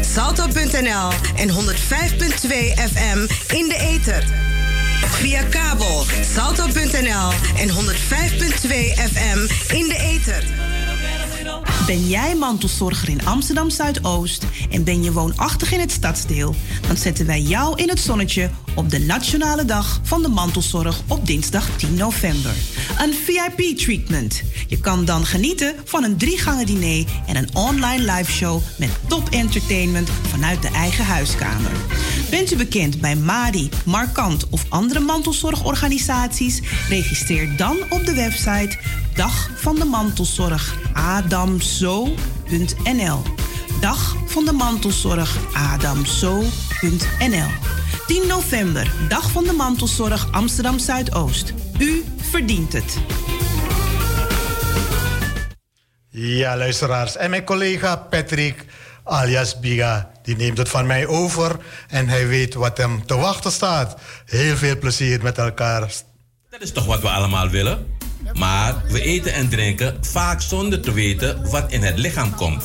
salto.nl en 105.2 FM in de ether. Via kabel salto.nl en 105.2 FM in de ether. Ben jij mantelzorger in Amsterdam Zuidoost en ben je woonachtig in het stadsdeel? Dan zetten wij jou in het zonnetje op de Nationale Dag van de Mantelzorg op dinsdag 10 november. Een VIP-treatment. Je kan dan genieten van een drie gangen diner en een online liveshow met top entertainment vanuit de eigen huiskamer. Bent u bekend bij Madi, Markant of andere mantelzorgorganisaties? Registreer dan op de website Dag van de Mantelzorg adamzo.nl. Dag van de Mantelzorg adamzo.nl. 10 november, Dag van de Mantelzorg Amsterdam Zuidoost. U verdient het. Ja, luisteraars. En mijn collega Patrick, alias Biga, die neemt het van mij over. En hij weet wat hem te wachten staat. Heel veel plezier met elkaar. Dat is toch wat we allemaal willen? Maar we eten en drinken vaak zonder te weten wat in het lichaam komt.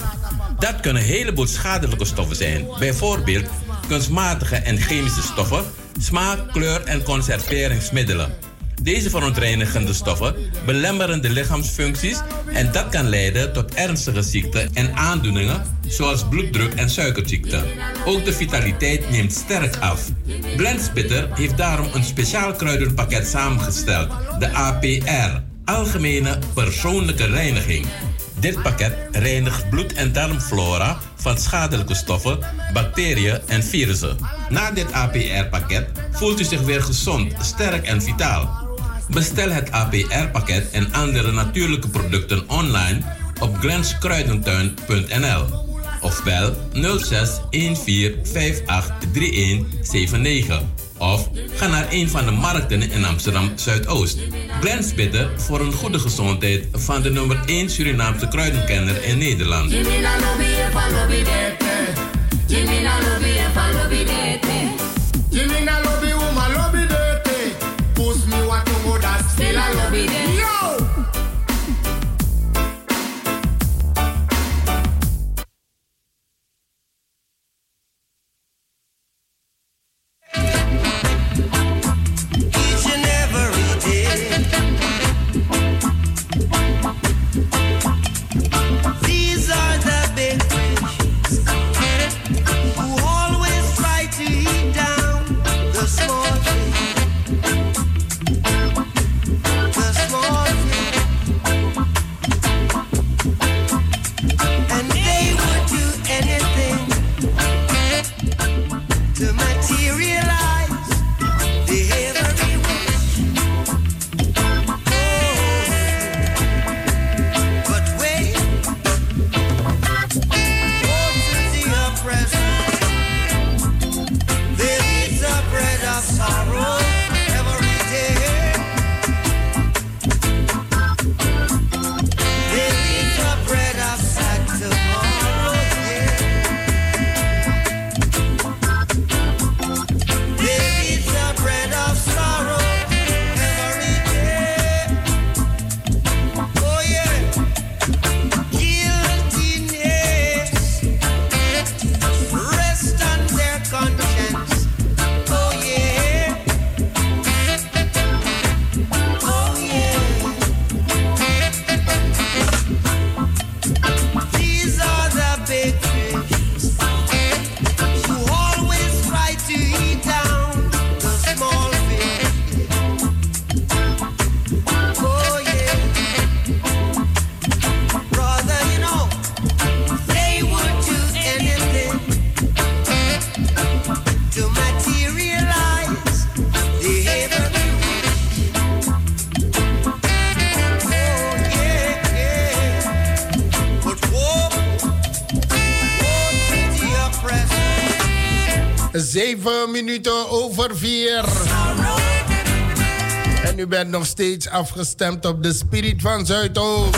Dat kunnen een heleboel schadelijke stoffen zijn. Bijvoorbeeld kunstmatige en chemische stoffen, smaak, kleur en conserveringsmiddelen. Deze verontreinigende stoffen belemmeren de lichaamsfuncties en dat kan leiden tot ernstige ziekten en aandoeningen zoals bloeddruk en suikerziekte. Ook de vitaliteit neemt sterk af. Blendspitter heeft daarom een speciaal kruidenpakket samengesteld, de APR, Algemene Persoonlijke Reiniging. Dit pakket reinigt bloed- en darmflora van schadelijke stoffen, bacteriën en virussen. Na dit APR-pakket voelt u zich weer gezond, sterk en vitaal. Bestel het APR-pakket en andere natuurlijke producten online op glenskruidentuin.nl of bel 06 14 58 3179 of ga naar een van de markten in Amsterdam Zuidoost. Bidden voor een goede gezondheid van de nummer 1 Surinaamse kruidenkenner in Nederland. Zeven minuten over vier. En u bent nog steeds afgestemd op de Spirit van Zuidoost.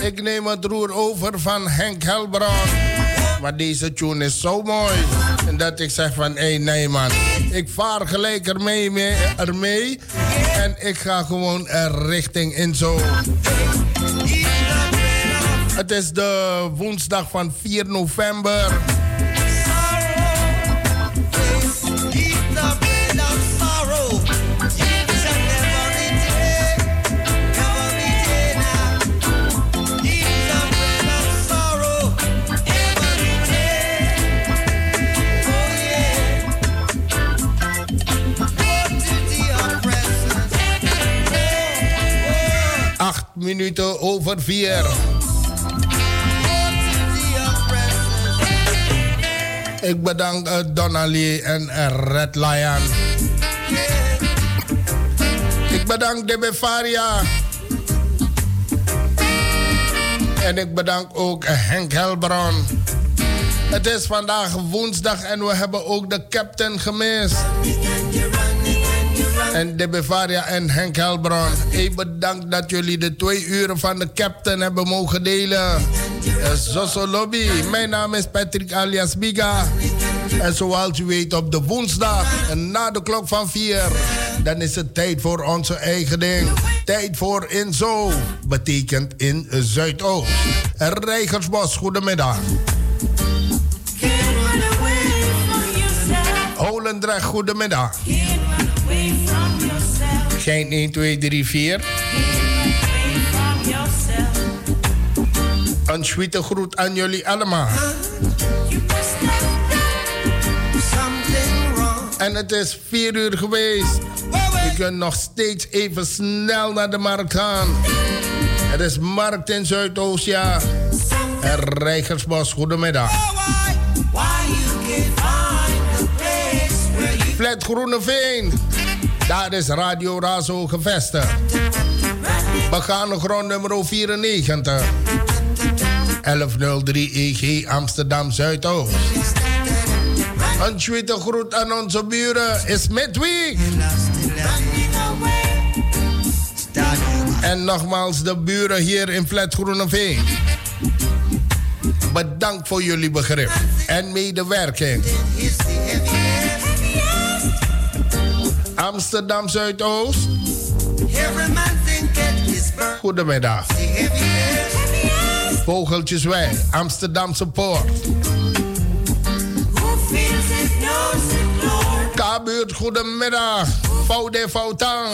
Ik neem het roer over van Henk Helbron. Maar deze tune is zo mooi. En dat ik zeg van, hé hey, nee man. Ik vaar gelijk ermee, mee. En ik ga gewoon er richting in zo. Het is de woensdag van 4 november. Minuten over vier. Ik bedank uh, Donnelly en uh, Red Lion. Ik bedank de Befaria. En ik bedank ook Henk Helbron. Het is vandaag woensdag en we hebben ook de captain gemist. En de Bavaria en Henk Helbron. Ik bedankt dat jullie de twee uren van de captain hebben mogen delen. Zoso Lobby. Mijn naam is Patrick alias Biga. En zoals u weet op de woensdag en na de klok van 4... dan is het tijd voor onze eigen ding. Tijd voor Inzo. Betekent in Zuidoost. Rijgersbos, goedemiddag. Holendrecht, goedemiddag. Geen 1, 2, 3, 4. Een sweete groet aan jullie allemaal. En het is 4 uur geweest. Je kunt nog steeds even snel naar de markt gaan. Het is markt in Zuidoost, ja. En Rijgersbos, goedemiddag. Flat Groeneveen. Daar is Radio Razo gevestigd. Begane grond nummer 94. 1103 EG Amsterdam Zuidoost. Een tweede groet aan onze buren is midweek. En nogmaals de buren hier in Flat Groeneveen. Bedankt voor jullie begrip en medewerking. Amsterdam Zuidoost. Goedemiddag. Vogeltjeswijk, Amsterdamse Poort. K-buurt, goedemiddag. Voude Foutang.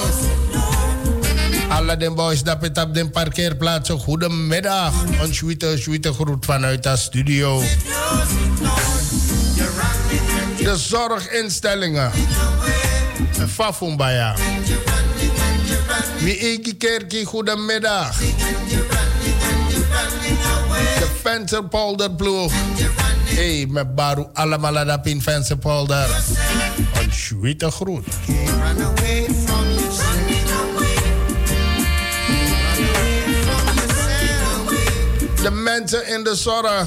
Alle den boys dat het op de parkeerplaats. Goedemiddag. Een sweete, sweete groet vanuit de studio. De zorginstellingen. Fafumbaya. Wie Eki Kerkie, goedemiddag. De Vensterpolderploeg. Hey, met Baru allemaal dat in Vensterpolder. Een sweete groet. De mensen in de zorg.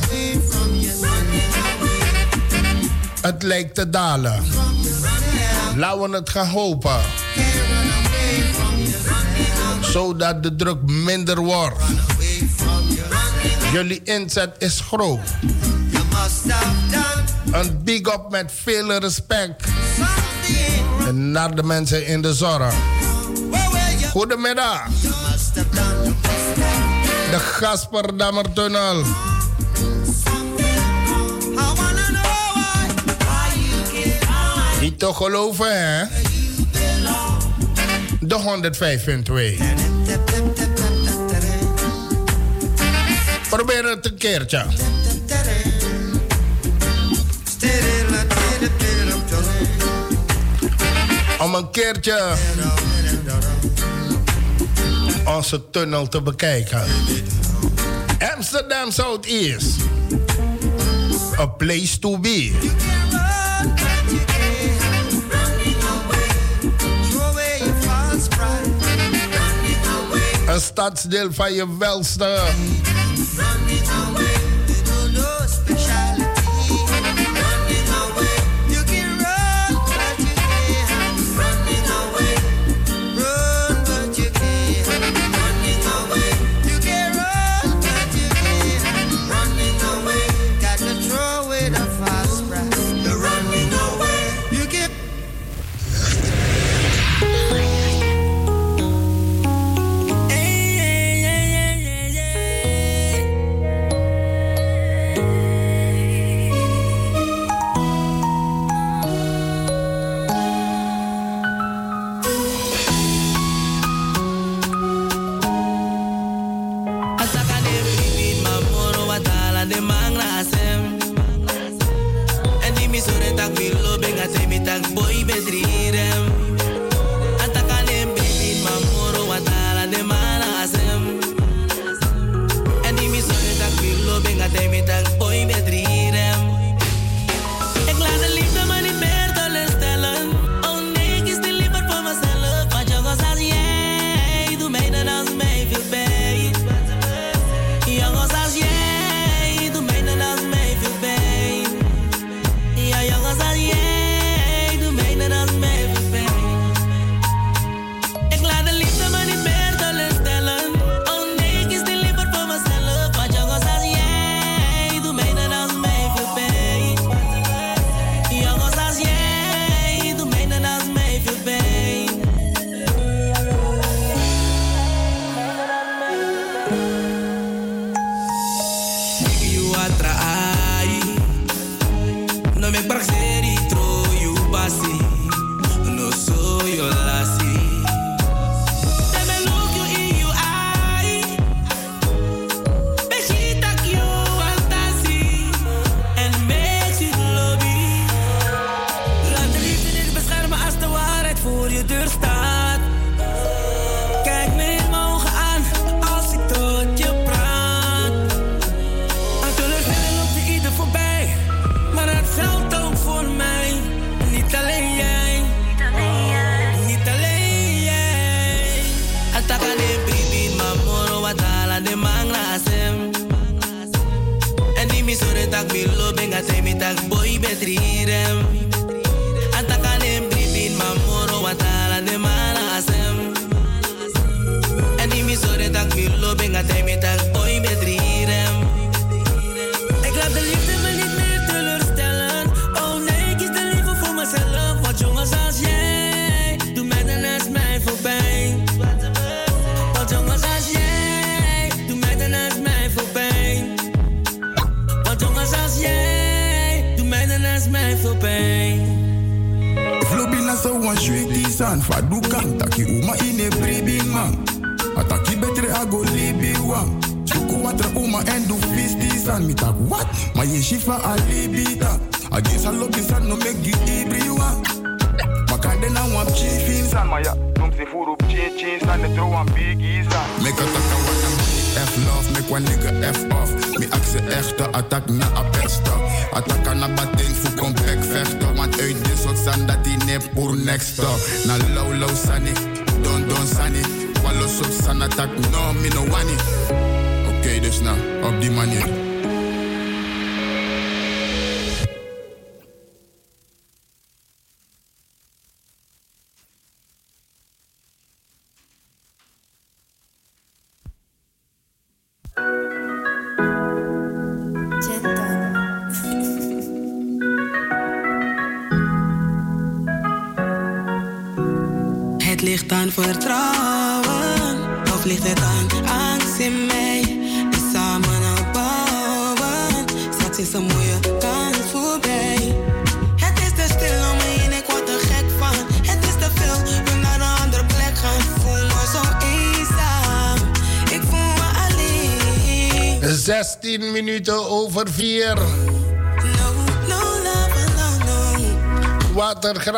Het lijkt te dalen. Laten we het gaan hopen. Zodat de druk minder wordt. Jullie inzet is groot. Een big up met veel respect. En naar de mensen in de zorg. Goedemiddag. De Gasperdammertunnel. Niet te geloven, hè? De 105.2. Probeer het een keertje. Om een keertje onze tunnel te bekijken. Amsterdam Southeast. A place to be. Een stadsdeel van je welste.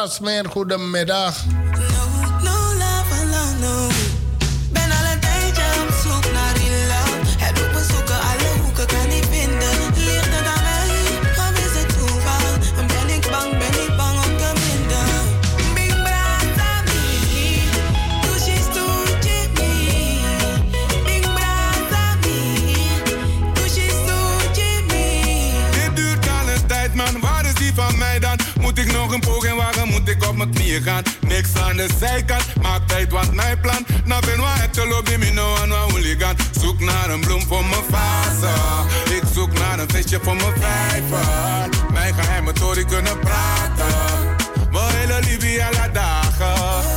Watergrasmeer, goedemiddag. Niks aan de zijkant, maak tijd wat mijn plan. Nou ben waar het lobby, me no aan waar hooligan. Zoek naar een bloem voor mijn vader. Ik zoek naar een visje voor mijn vijver. Mijn geheime tory kunnen praten. Mijn hele liefie alle dagen.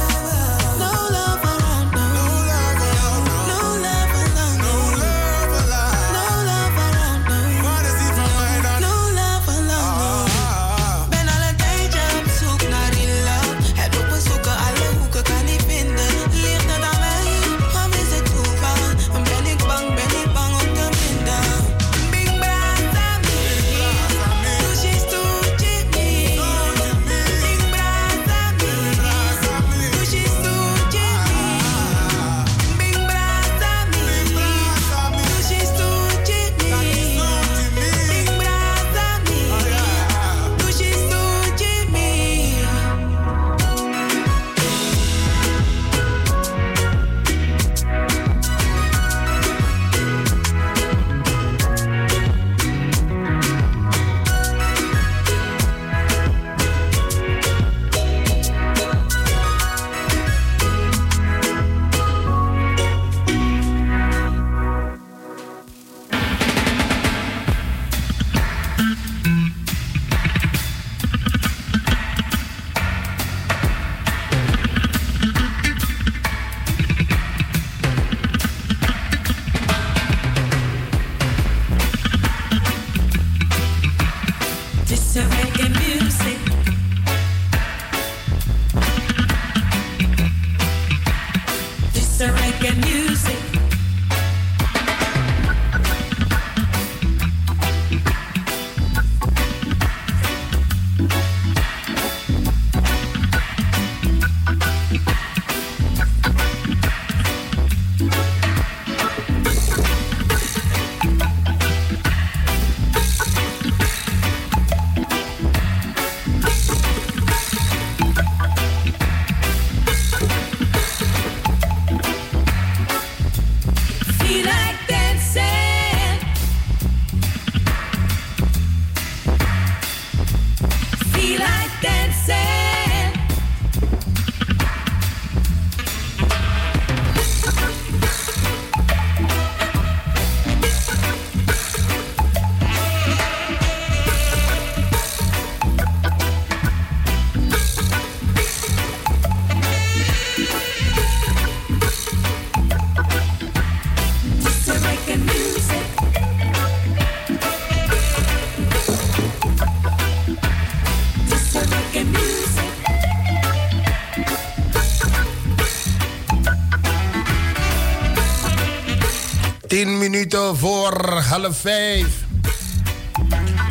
10 minuten voor half 5.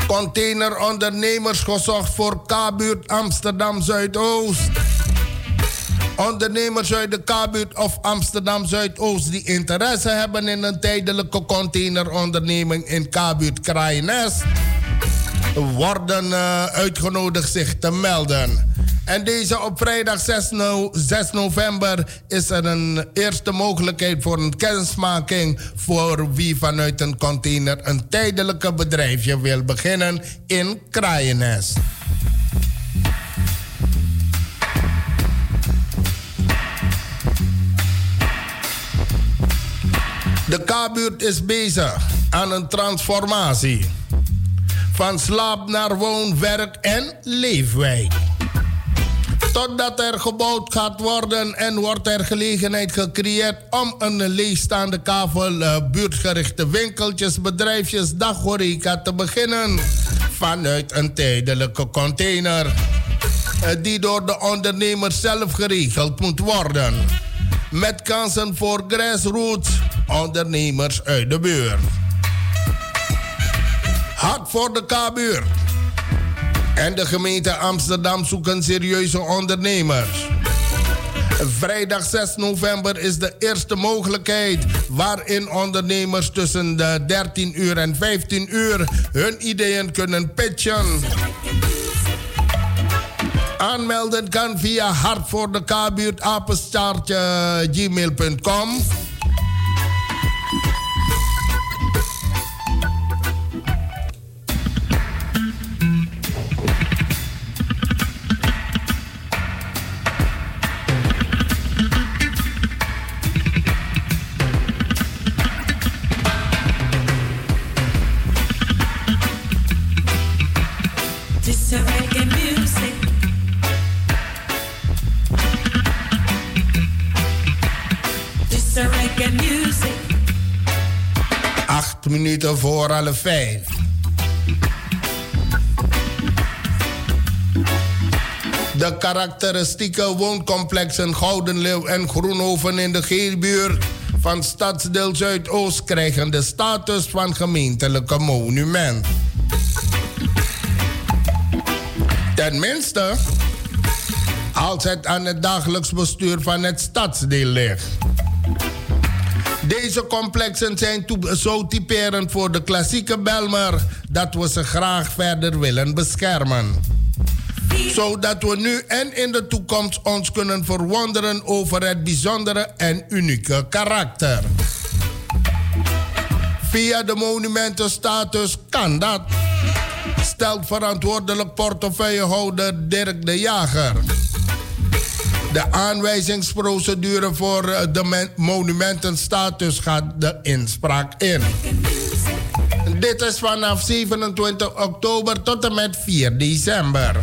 Containerondernemers gezocht voor K-buurt Amsterdam Zuidoost. Ondernemers uit de K-buurt of Amsterdam Zuidoost die interesse hebben in een tijdelijke containeronderneming in K-buurt worden uh, uitgenodigd zich te melden. En deze op vrijdag 6, no 6, november is er een eerste mogelijkheid voor een kennismaking voor wie vanuit een container een tijdelijke bedrijfje wil beginnen in Kraaienest. De K-buurt is bezig aan een transformatie. Van slaap naar woon, werk en leefwijk. Totdat er gebouwd gaat worden en wordt er gelegenheid gecreëerd om een leegstaande kavel uh, buurtgerichte winkeltjes, bedrijfjes, daghoreca te beginnen. Vanuit een tijdelijke container. Uh, die door de ondernemer zelf geregeld moet worden. Met kansen voor grassroots ondernemers uit de buurt. Hard voor de K-buurt. En de gemeente Amsterdam zoeken serieuze ondernemers. Vrijdag 6 november is de eerste mogelijkheid waarin ondernemers tussen de 13 uur en 15 uur hun ideeën kunnen pitchen. Aanmelden kan via hart voor de K-buurt gmail.com. voor alle vijf. De karakteristieke wooncomplexen Gouden Leeuw en Groenhoven in de Geelbuurt van Stadsdeel Zuidoost krijgen de status van gemeentelijke monument. Tenminste, als het aan het dagelijks bestuur van het stadsdeel ligt. Deze complexen zijn zo typerend voor de klassieke Belmer dat we ze graag verder willen beschermen. Zodat we nu en in de toekomst ons kunnen verwonderen over het bijzondere en unieke karakter. Via de monumentenstatus kan dat, stelt verantwoordelijk portefeuillehouder Dirk de Jager. De aanwijzingsprocedure voor eh, de monumentenstatus gaat de inspraak in. Dit is vanaf 27 oktober tot en met 4 december.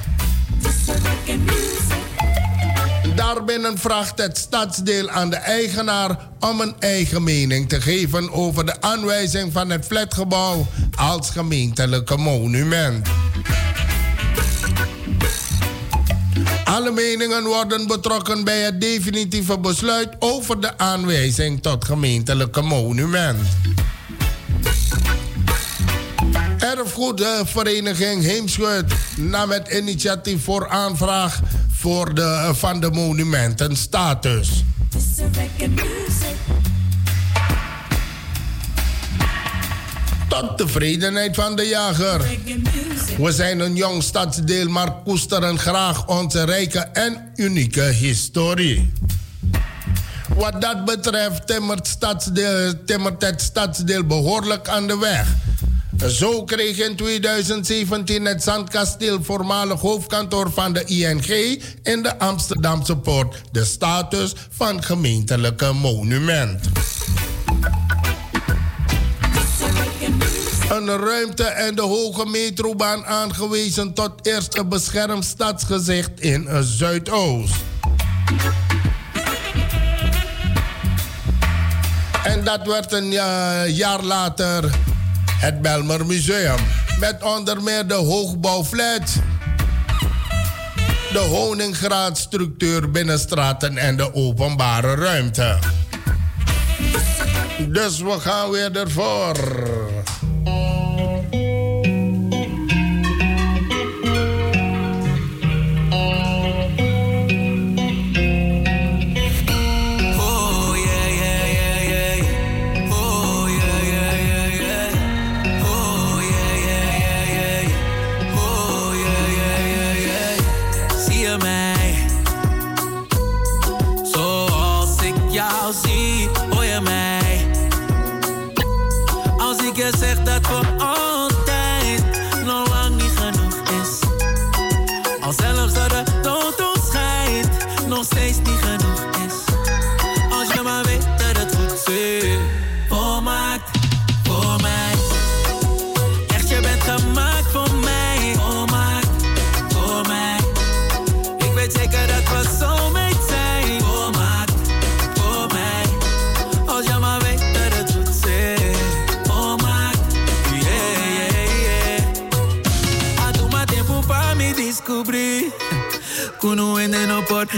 Daarbinnen vraagt het stadsdeel aan de eigenaar om een eigen mening te geven over de aanwijzing van het flatgebouw als gemeentelijke monument. Alle meningen worden betrokken bij het definitieve besluit over de aanwijzing tot gemeentelijke monument. Erfgoedvereniging Heemschut nam het initiatief voor aanvraag voor de, van de monumentenstatus. Tot tevredenheid van de jager. We zijn een jong stadsdeel, maar koesteren graag onze rijke en unieke historie. Wat dat betreft timmert, timmert het stadsdeel behoorlijk aan de weg. Zo kreeg in 2017 het Zandkasteel, voormalig hoofdkantoor van de ING in de Amsterdamse Poort, de status van gemeentelijke monument. Een ruimte en de hoge metrobaan aangewezen tot eerste beschermd stadsgezicht in Zuidoost. En dat werd een jaar later het Belmer Museum. Met onder meer de hoogbouwflat, de honingraadstructuur binnenstraten en de openbare ruimte. Dus we gaan weer ervoor.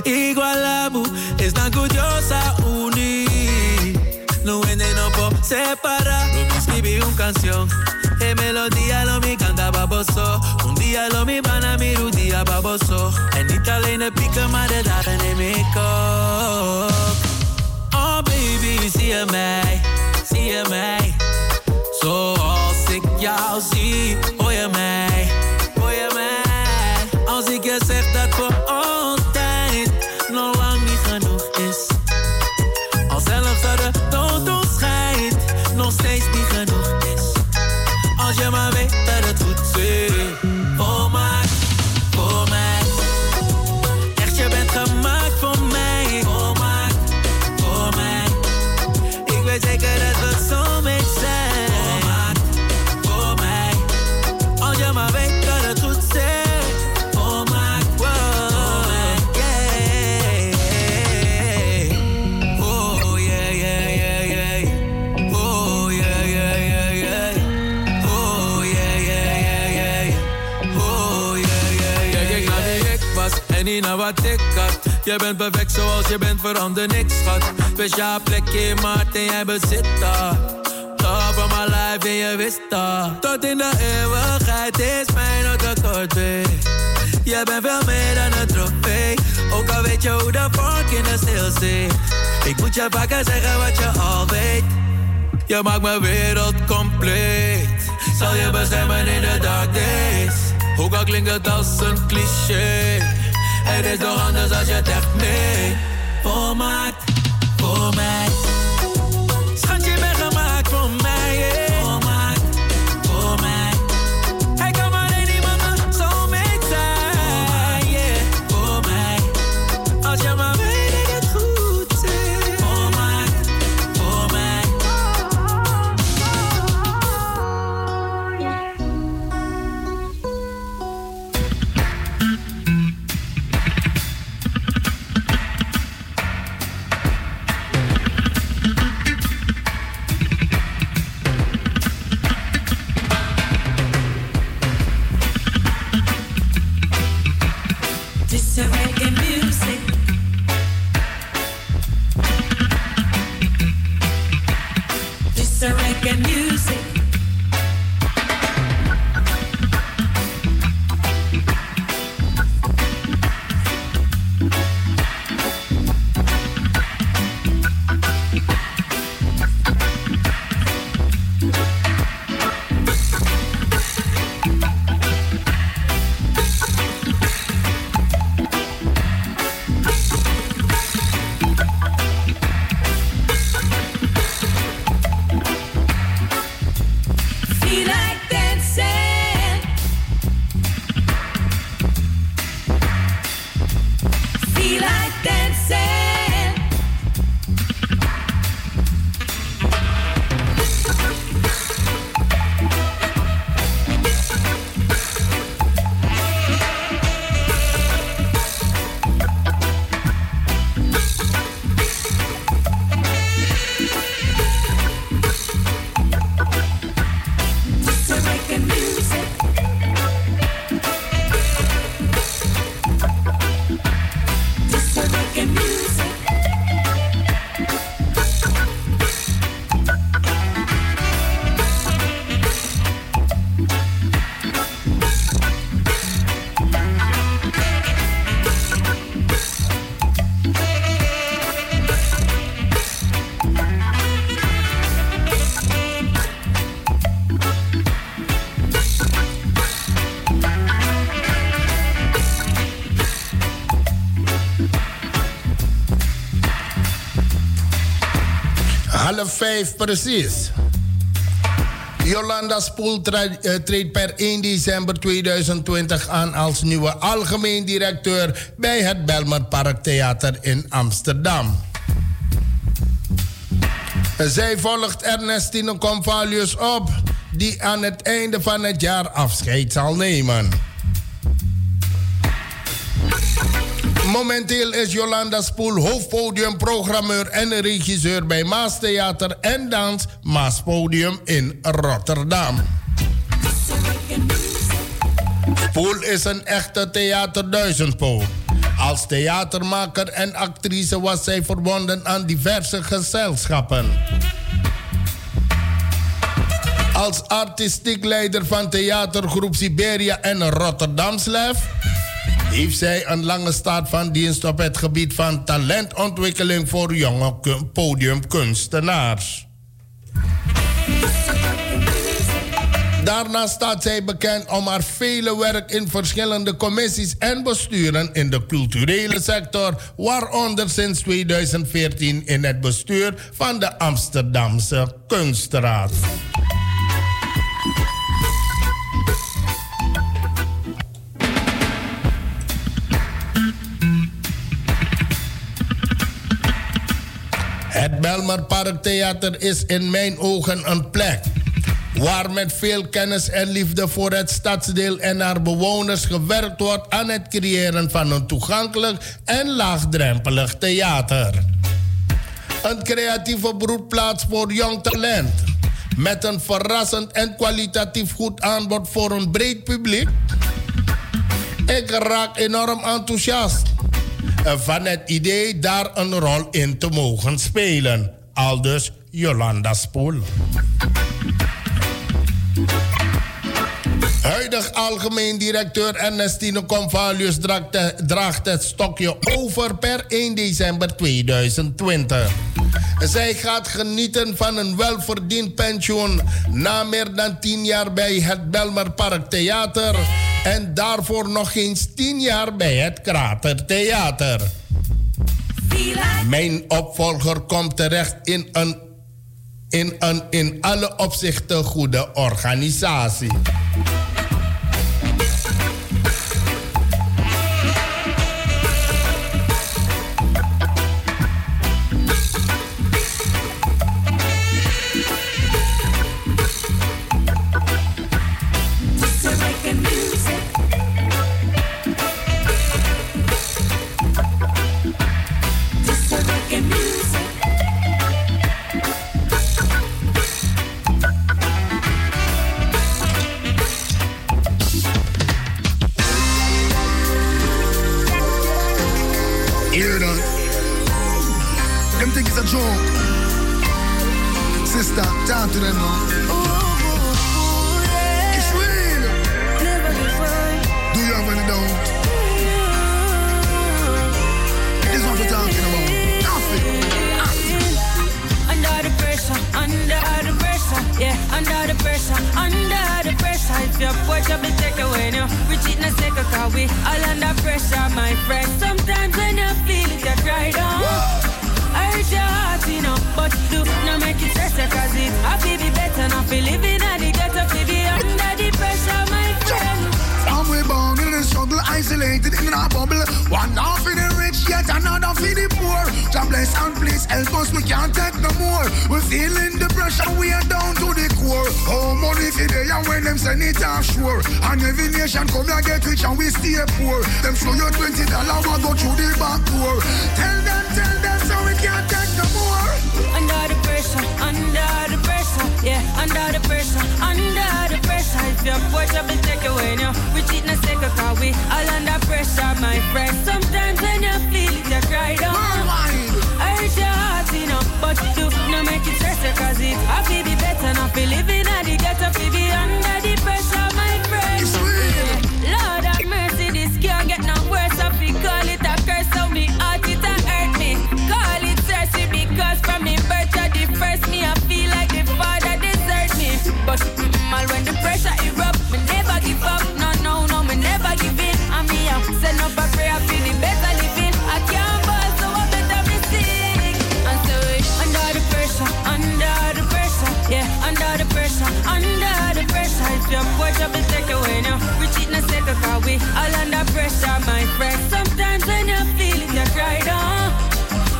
Igualabu están curiosa unir. No venden no por separar. Lo me escribí una canción. E melodía lo mi canta baboso. Un día lo mi van a mi un día baboso. En niet alleen de pieken, maar de dagen neem ik Oh baby, zie je mij, zie je mij. Je bent perfect zoals je bent, verander niks, schat. Speciaal plekje in en jij bezit dat. Top of my life en je wist dat. Tot in de eeuwigheid is mijn akkoord, babe. Jij bent veel meer dan een trofee. Ook al weet je hoe de vork in de stil zit. Ik moet je vaker zeggen wat je al weet. Je maakt mijn wereld compleet. Zal je beschermen in de dark days. Ook al klinkt het als een cliché. Het is toch anders als je het echt mee volmaakt voor mij. Vijf precies. Jolanda Spoel eh, treedt per 1 december 2020 aan als nieuwe algemeen directeur bij het Belmer Parktheater in Amsterdam. Zij volgt Ernestine Convalius op, die aan het einde van het jaar afscheid zal nemen. Momenteel is Jolanda Spoel hoofdpodiumprogrammeur en regisseur bij Maas Theater en Dans Maaspodium in Rotterdam. Spoel is een echte theaterduizendpoot. Als theatermaker en actrice was zij verbonden aan diverse gezelschappen. Als artistiek leider van theatergroep Siberia en Rotterdamslef heeft zij een lange staat van dienst op het gebied van talentontwikkeling voor jonge podiumkunstenaars. Daarnaast staat zij bekend om haar vele werk in verschillende commissies en besturen in de culturele sector, waaronder sinds 2014 in het bestuur van de Amsterdamse Kunstraad. Het Belmer Parktheater is in mijn ogen een plek waar met veel kennis en liefde voor het stadsdeel en haar bewoners gewerkt wordt aan het creëren van een toegankelijk en laagdrempelig theater. Een creatieve broedplaats voor jong talent. Met een verrassend en kwalitatief goed aanbod voor een breed publiek. Ik raak enorm enthousiast van het idee daar een rol in te mogen spelen. Aldus Jolanda Spoel. Huidig algemeen directeur Ernestine Convalius draagt het stokje over per 1 december 2020. Zij gaat genieten van een welverdiend pensioen na meer dan 10 jaar bij het Belmer Park Theater en daarvoor nog eens 10 jaar bij het Krater Theater. Mijn opvolger komt terecht in een in een in alle opzichten goede organisatie. poor. Them show you twenty dollar one go through the back door. Tell them, tell them, so we can't take no more. Under the pressure, under the pressure, yeah, under the pressure, under the pressure. If your push up and take away now, we cheat in a second cause we all under pressure, my friend. Sometimes when you feel it, you cry down. Hurt your heart, you know, but you no make it stressful cause it. I feel be better, not be living at the ghetto, feel be under the pressure. Cause your up, trouble take away now. We cheat and settle cause we all under pressure, my friend. Sometimes when you're feeling you cry down.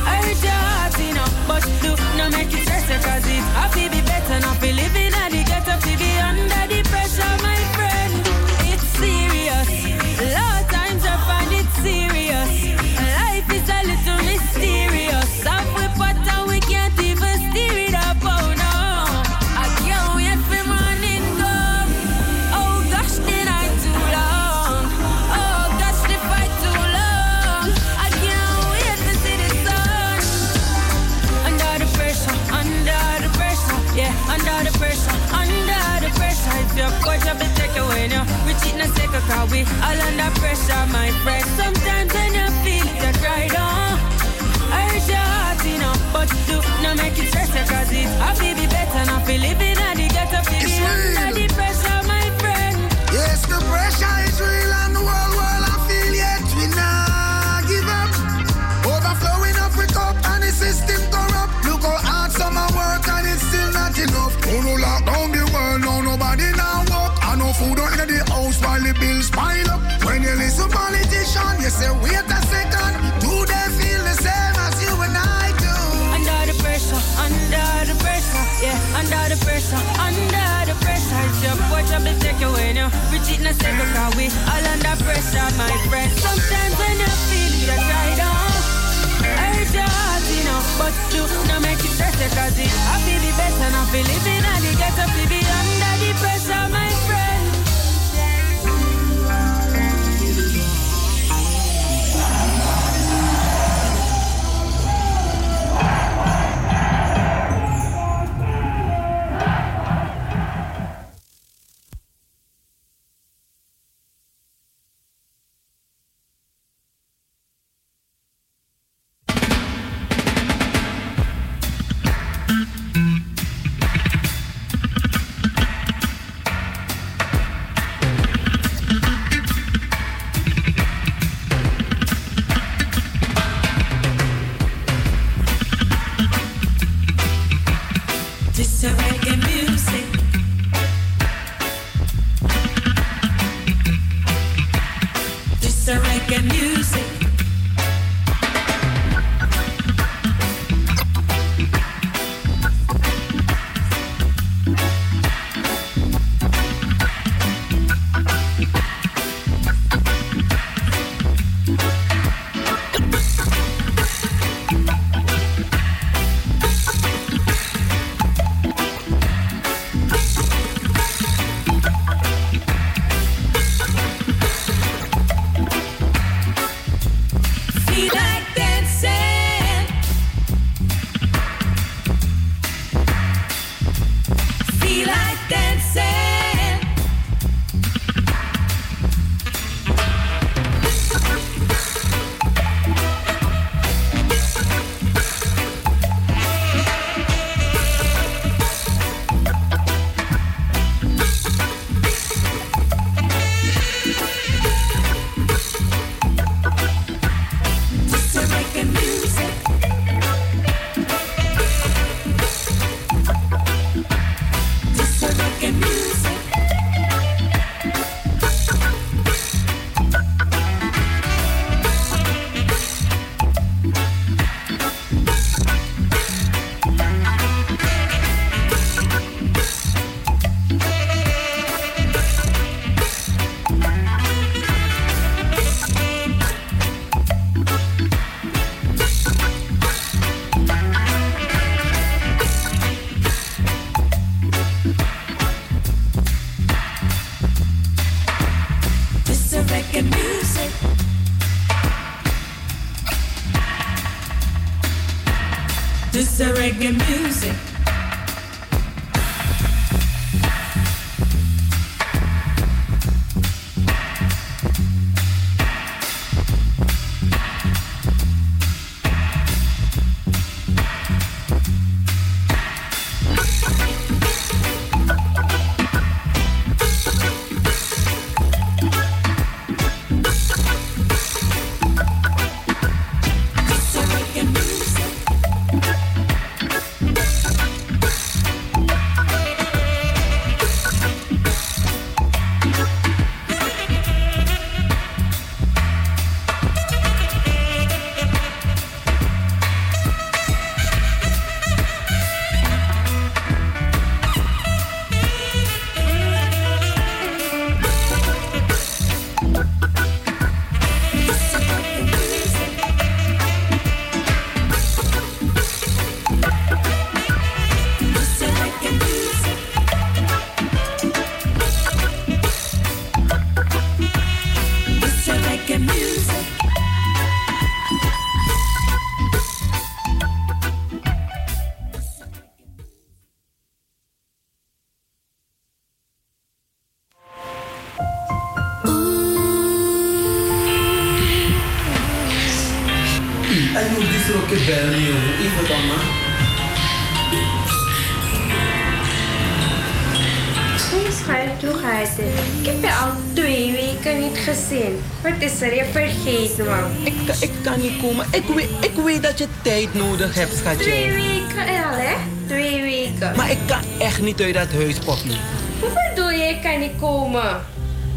I hurt your heart, you know. But do not make it stress cause it's happy be better. Not be living at the ghetto, be bills pile up. When you listen politician, you say wait a second. Do they feel the same as you and I do? Under the pressure, under the pressure, yeah, under the pressure, under the pressure. It's your up the take away now. Reach it in a second, cause we all under pressure, my friend. Sometimes when you feel it, you cry down. I hurt your heart, you know, but do not make it you, cause it I feel be better, not feel living at the ghetto, feel be under the pressure, my friend. Niet komen. Ik weet, ik weet dat je tijd nodig hebt, schatje. Twee weken al, hè? Twee weken. Maar ik kan echt niet uit dat huis, Poppy. Hoe bedoel je, ik kan niet komen?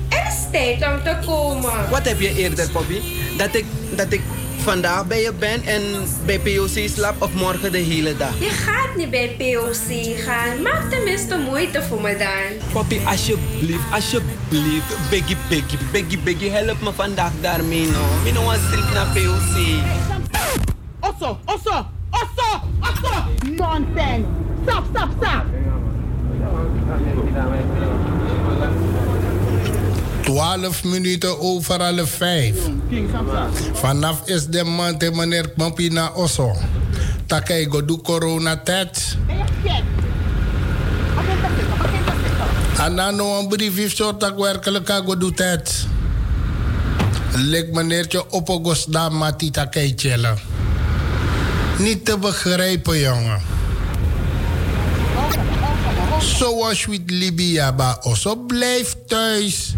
Er is tijd om te komen. Wat heb je eerder, Poppy? Dat ik, dat ik vandaag bij je ben en bij POC slap of morgen de hele dag? Je gaat niet bij POC gaan. Maak tenminste moeite voor me dan. Papi, alsjeblieft, alsjeblieft. Biggie, biggie, biggie, biggie. Help me vandaag daarmee, no. Ik wil een strip naar POC. Osso, osso, osso, osso. Nonsense. Stop, stop, stop. 12 minuten over alle 5. Vanaf is de maand meneer Pampina Osso. Takai go do corona dan nog een brief heeft zo dat werkelijk go do tet. Lek meneertje da mati takai chellen. Niet te begrijpen jongen. Zoals we het Libia ba Osso blijf thuis.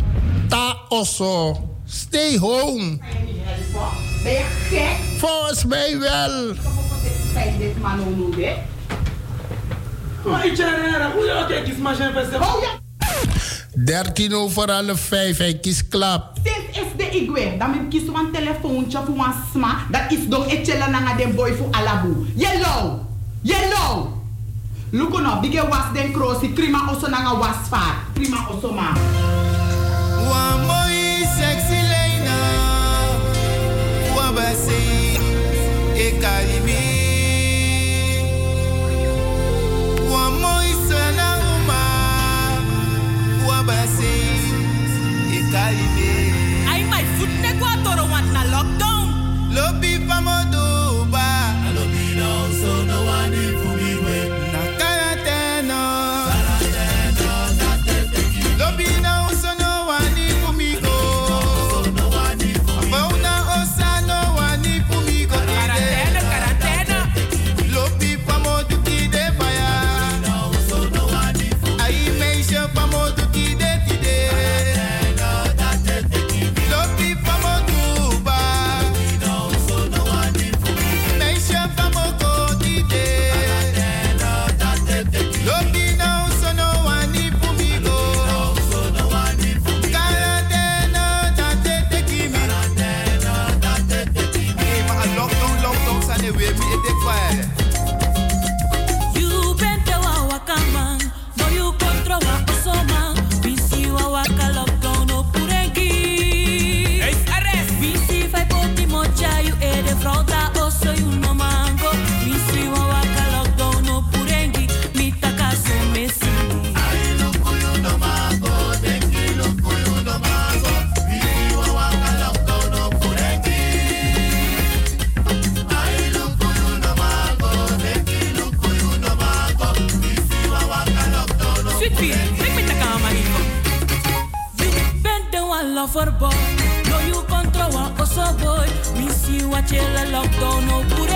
Ta Osso. Stay home. Ben je gek? Volgens mij wel. Kijk dit man hoe moet hè? Maar ik zeg, hoe je kijkt, is maar zijn beste. Oh ja! 13 over alle 5, hij kiest klap. Sinds is de igwe, dan moet kies een telefoontje voor een sma. Dat is dan etchela nanga den boy voor alabu. Yellow! Yellow! Look on up, dige was den krosi, prima oso nanga was vaar. Prima oso ma. One. One wabasi, ekarimi. Ai, my foot ne kwa toro want na lockdown. Lobi see what you lockdown no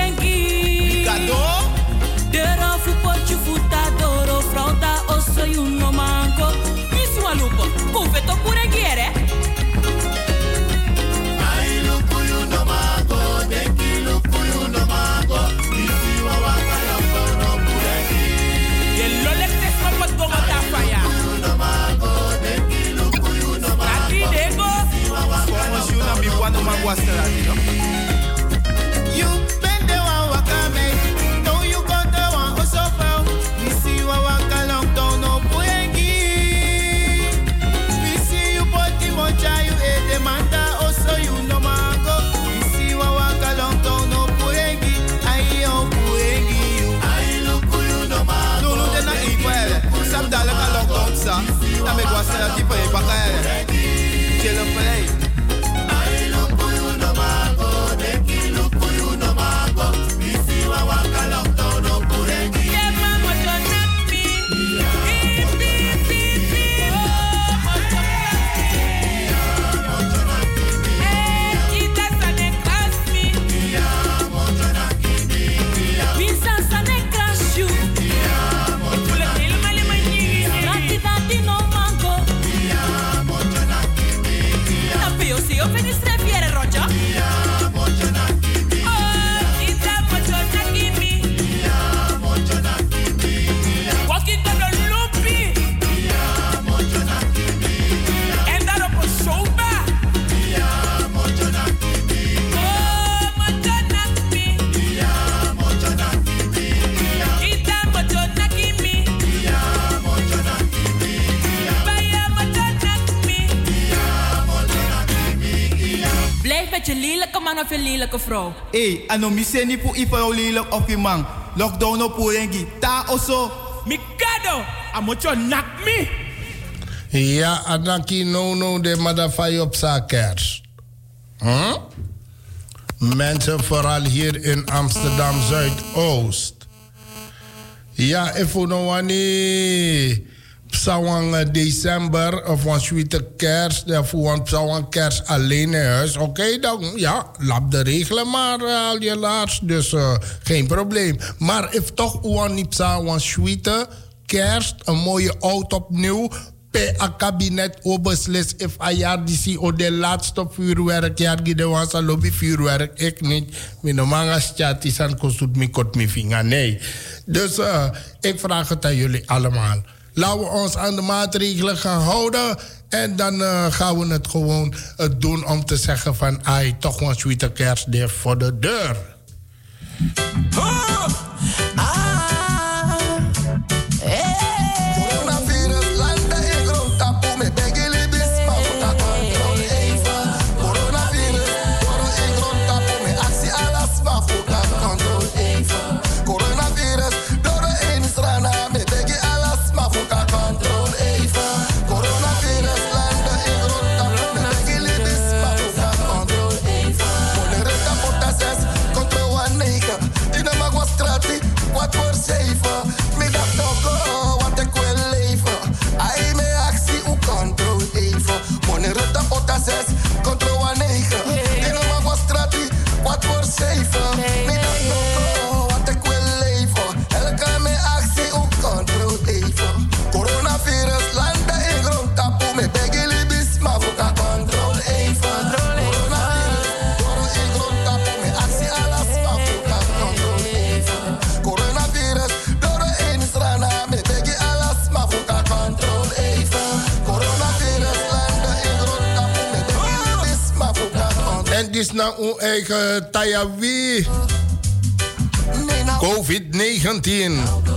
vrouw. Hey, ano miseni pu ifa lelijk of je man. Lockdown op poengi. Ta oso. Mikado. Amocho nak me. Ja, Anaki no no de madafai op zakers. Huh? Mensen vooral hier in Amsterdam Zuidoost. Ja, even nou wanneer psawang eh, december of een sweete kerst, of een kerst alleen in huis. Oké, dan ja, lap de regelen maar uh, al je laars, dus uh, geen probleem. Maar if toch een niet psawang sweete kerst, een mooie auto opnieuw, per een kabinet beslis if a jaar die o de laatste vuurwerk jaar die de wansa lobby vuurwerk ik niet mijn manga chatis en kostut mi kot mi vinger nee dus uh, ik vraag het aan jullie allemaal Laten we ons aan de maatregelen gaan houden. En dan uh, gaan we het gewoon uh, doen om te zeggen van... ai, toch een sweete kerst voor de deur. Oh! is uw eigen Tayawi. COVID-19.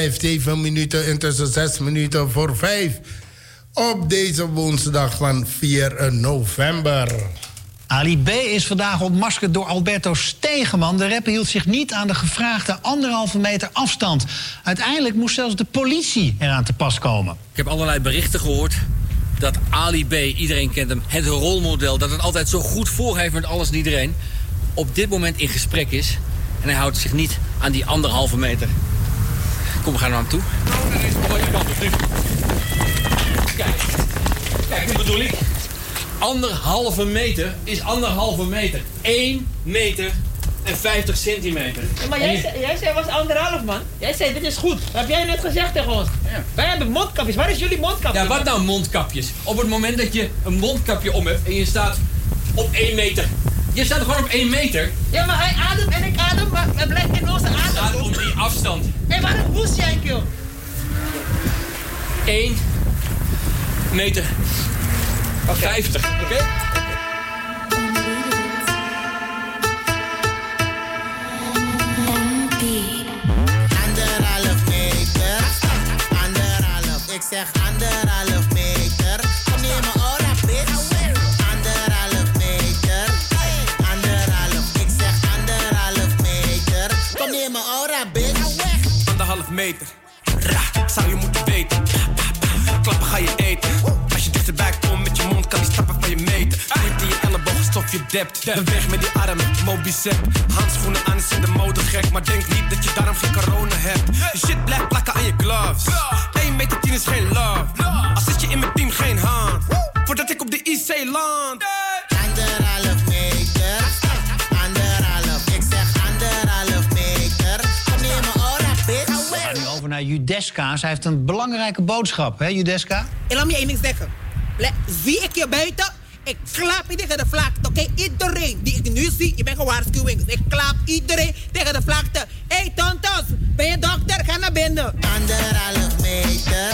Vijf. Zeven minuten intussen zes minuten voor vijf. Op deze woensdag van 4 november. Ali B is vandaag ontmaskerd door Alberto Stegeman. De rapper hield zich niet aan de gevraagde anderhalve meter afstand. Uiteindelijk moest zelfs de politie eraan te pas komen. Ik heb allerlei berichten gehoord dat Ali B, iedereen kent hem, het rolmodel... dat het altijd zo goed voor heeft met alles en iedereen... op dit moment in gesprek is. En hij houdt zich niet aan die anderhalve meter. Kom, we gaan naar hem toe. Kijk, kijk, wat bedoel ik? Anderhalve meter is anderhalve meter. 1 meter en 50 centimeter. Ja, maar jij, zei, jij zei was anderhalf man. Jij zei dit is goed. Dat heb jij net gezegd tegen ons. Wij hebben mondkapjes. Waar is jullie mondkapje? Ja, wat nou mondkapjes? Op het moment dat je een mondkapje om hebt en je staat op 1 meter. Je staat gewoon op 1 meter. Ja, maar hij ademt en ik adem, maar het blijft in onze adem. Het gaat om die afstand. Hé, hey, waarom hoest jij, joh? 1 meter. 50, oké? Anderhalf meter, anderhalf, ik zeg anderhalf elleboog, stof je dept. Beweeg met die armen, mobicep. Handschoenen aan is in de mode gek. Maar denk niet dat je daarom geen corona hebt. Je shit blijft plakken aan je gloves. 1 meter 10 is geen love. Als zit je in mijn team, geen hand. Voordat ik op de IC land. Anderhalf meter, anderhalf, ik zeg anderhalf meter. Kom neem me ora, bitch. We gaan nu over naar Judeska. Zij heeft een belangrijke boodschap, hè Judeska? En laat me je één ding zeggen. Zie ik je buiten, ik klap je tegen de vlakte. Oké, iedereen die ik nu zie, je bent gewaarschuwing. Dus ik klap iedereen tegen de vlakte. Hé, hey, tontos, ben je dokter? Ga naar binnen. Anderhalf meter,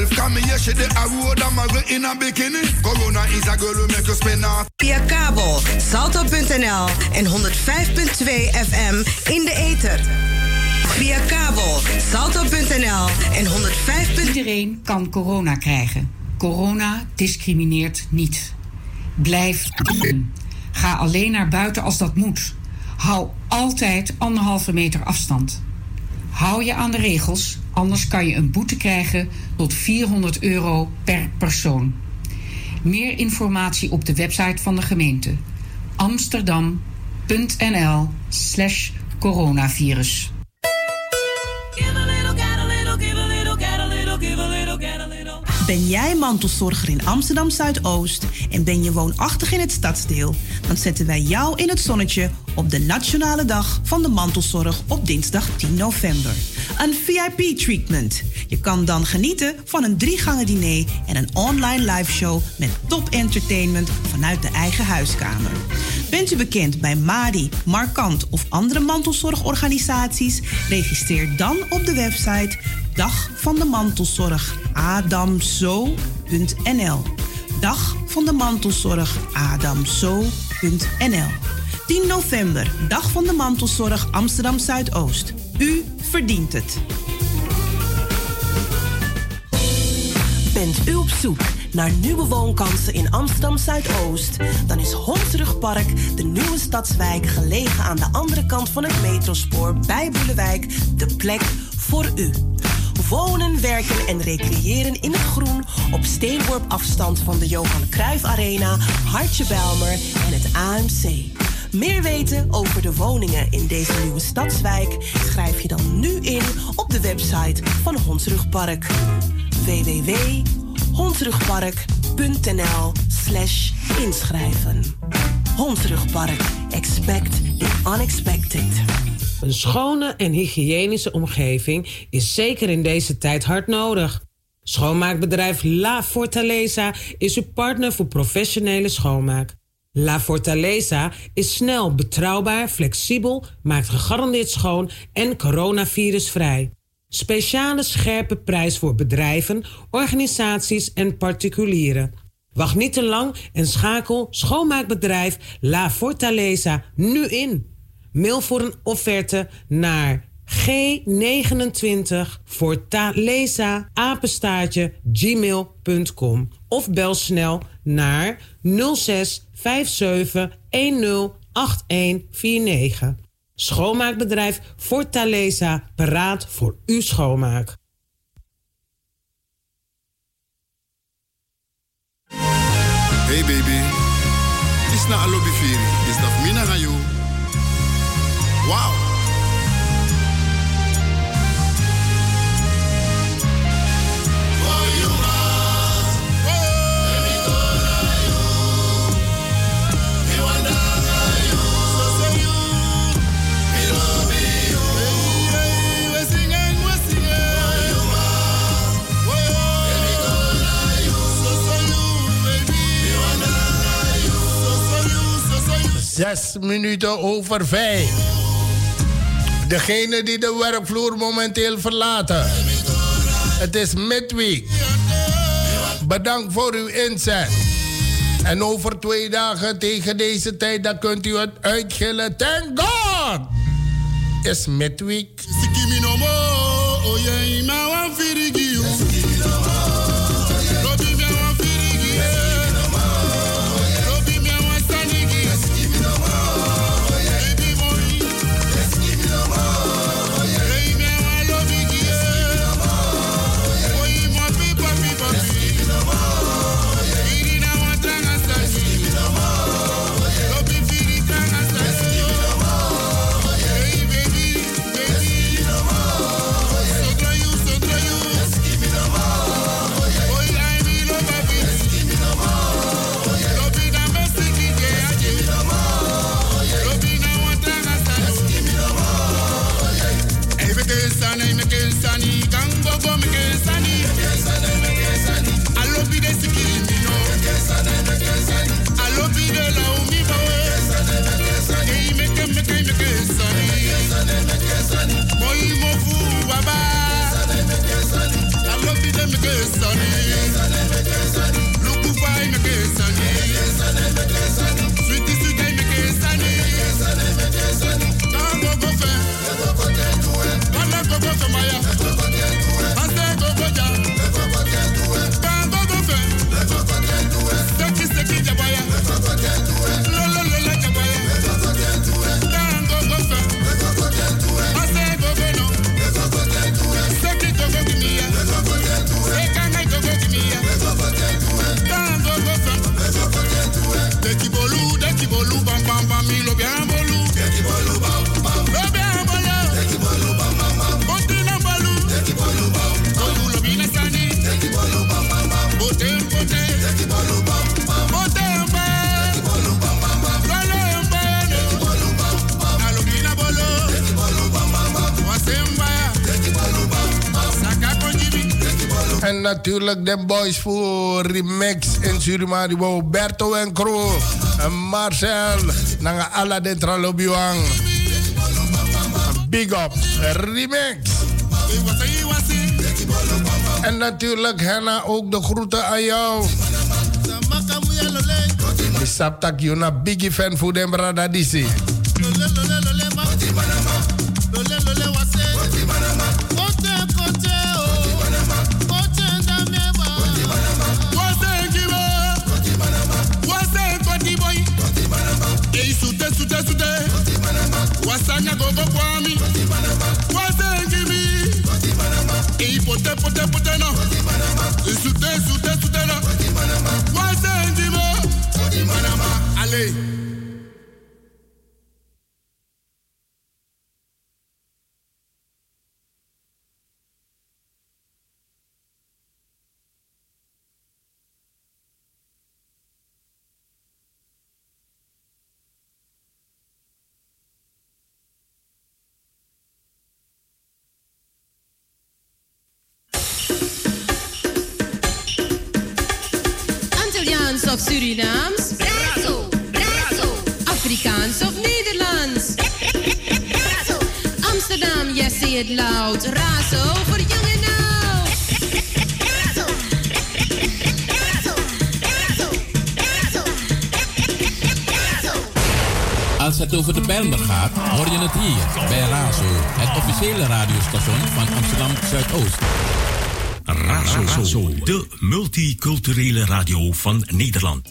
themselves. Come me yeah she the a road I'm a go in a bikini. Corona is a girl who make you spend out. Via kabel, salto.nl en 105.2 FM in de ether. Via kabel, salto.nl en 105. Iedereen kan corona krijgen. Corona discrimineert niet. Blijf doen. Ga alleen naar buiten als dat moet. Hou altijd anderhalve meter afstand. Hou je aan de regels, anders kan je een boete krijgen tot 400 euro per persoon. Meer informatie op de website van de gemeente amsterdam.nl Ben jij mantelzorger in Amsterdam Zuidoost en ben je woonachtig in het stadsdeel? Dan zetten wij jou in het zonnetje op de Nationale Dag van de Mantelzorg op dinsdag 10 november. Een VIP-treatment. Je kan dan genieten van een drie gangen diner en een online liveshow met top entertainment vanuit de eigen huiskamer. Bent u bekend bij Madi, Markant of andere mantelzorgorganisaties? Registreer dan op de website Dag van de Mantelzorg adamzo.nl. Dag van de Mantelzorg adamzo.nl. 10 november, Dag van de Mantelzorg Amsterdam Zuidoost. U verdient het. Bent u op zoek naar nieuwe woonkansen in Amsterdam Zuidoost? Dan is Hondsrugpark, de nieuwe stadswijk gelegen aan de andere kant van het metrospoor bij Boelewijk, de plek voor u. Wonen, werken en recreëren in het groen op steenworp afstand van de Johan Cruijff Arena, Hartje Belmer en het AMC. Meer weten over de woningen in deze nieuwe stadswijk schrijf je dan nu in op de website van Hondsrugpark. www.hondsrugpark.nl slash inschrijven. Hondsrugpark. Expect the unexpected. Een schone en hygiënische omgeving is zeker in deze tijd hard nodig. Schoonmaakbedrijf La Fortaleza is uw partner voor professionele schoonmaak. La Fortaleza is snel, betrouwbaar, flexibel, maakt gegarandeerd schoon en coronavirusvrij. Speciale scherpe prijs voor bedrijven, organisaties en particulieren. Wacht niet te lang en schakel schoonmaakbedrijf La Fortaleza nu in. Mail voor een offerte naar G29 Fortaleza apenstaartje gmail.com of bel snel naar 06 57 10 8149. Schoonmaakbedrijf Fortaleza paraat voor uw schoonmaak. Hey baby, het is na lobby Zes minuten over vijf. Degene die de werkvloer momenteel verlaten. Het is midweek. Bedankt voor uw inzet. En over twee dagen tegen deze tijd, dan kunt u het uitgillen. Thank God! Is midweek. Natuurlijk de boys voor Remix in Surimaribo. Berto en. En Marcel. Nanga Alla de Tralobiwang. Big up. Remix. En natuurlijk Henna ook de groeten aan jou. Die saptak Jona biggie fan voor de brada Surinaams? Brazo, brazo. Afrikaans of Nederlands? Brazo. Amsterdam, yes, say it loud. Razo voor jong en oud. Als het over de Bijlmer gaat, hoor je het hier bij Razo, het officiële radiostation van Amsterdam Zuidoost. Razo, de multiculturele radio van Nederland.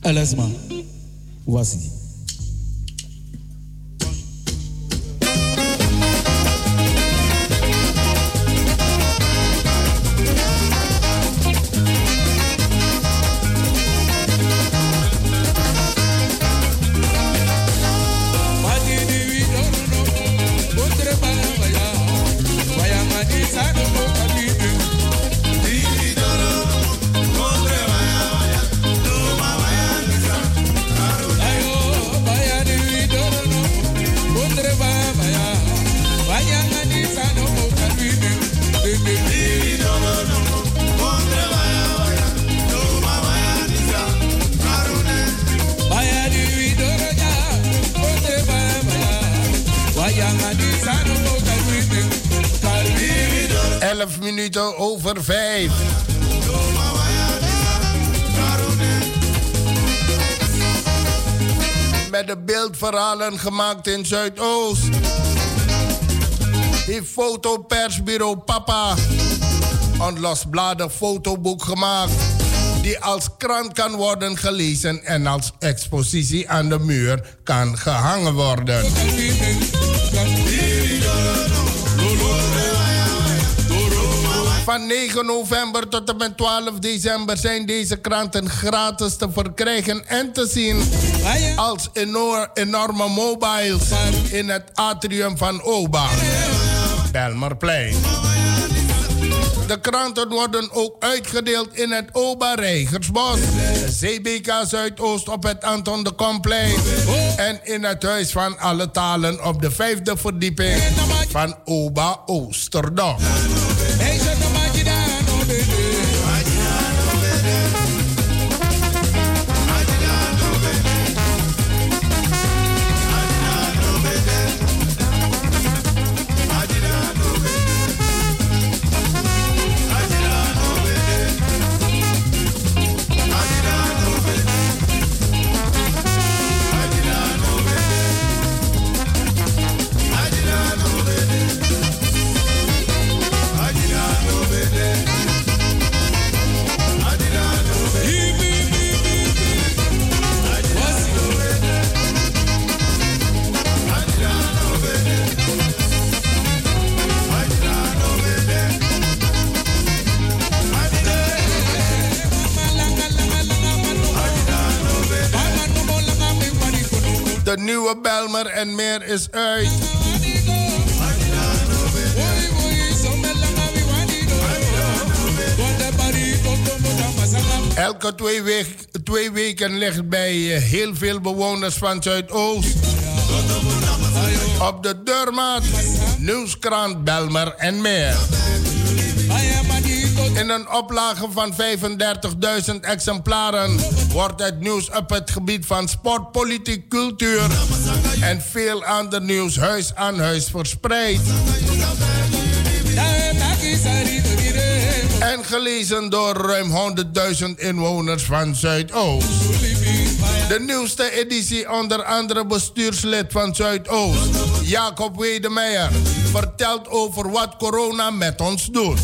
Alasma, was die. De beeldverhalen gemaakt in Zuidoost. Heeft fotopersbureau Papa een losbladen fotoboek gemaakt. Die als krant kan worden gelezen en als expositie aan de muur kan gehangen worden. Van 9 november tot en met 12 december zijn deze kranten gratis te verkrijgen en te zien als enor- enorme mobiles in het atrium van OBA. Belmerplein. De kranten worden ook uitgedeeld in het OBA Reigersbos, CBK Zuidoost op het Anton de Komplein en in het Huis van Alle Talen op de vijfde verdieping van OBA Oosterdam. En meer is uit. Elke twee, twee weken ligt bij eh, heel veel bewoners van Zuidoost op de deurmat Nieuwskrant Belmer en meer. In een oplage van 35.000 exemplaren wordt het nieuws op het gebied van sport, politiek, cultuur en veel ander nieuws huis aan huis verspreid. En gelezen door ruim 100.000 inwoners van Zuidoost. De nieuwste editie onder andere bestuurslid van Zuidoost, Jacob Wedemeijer, vertelt over wat corona met ons doet.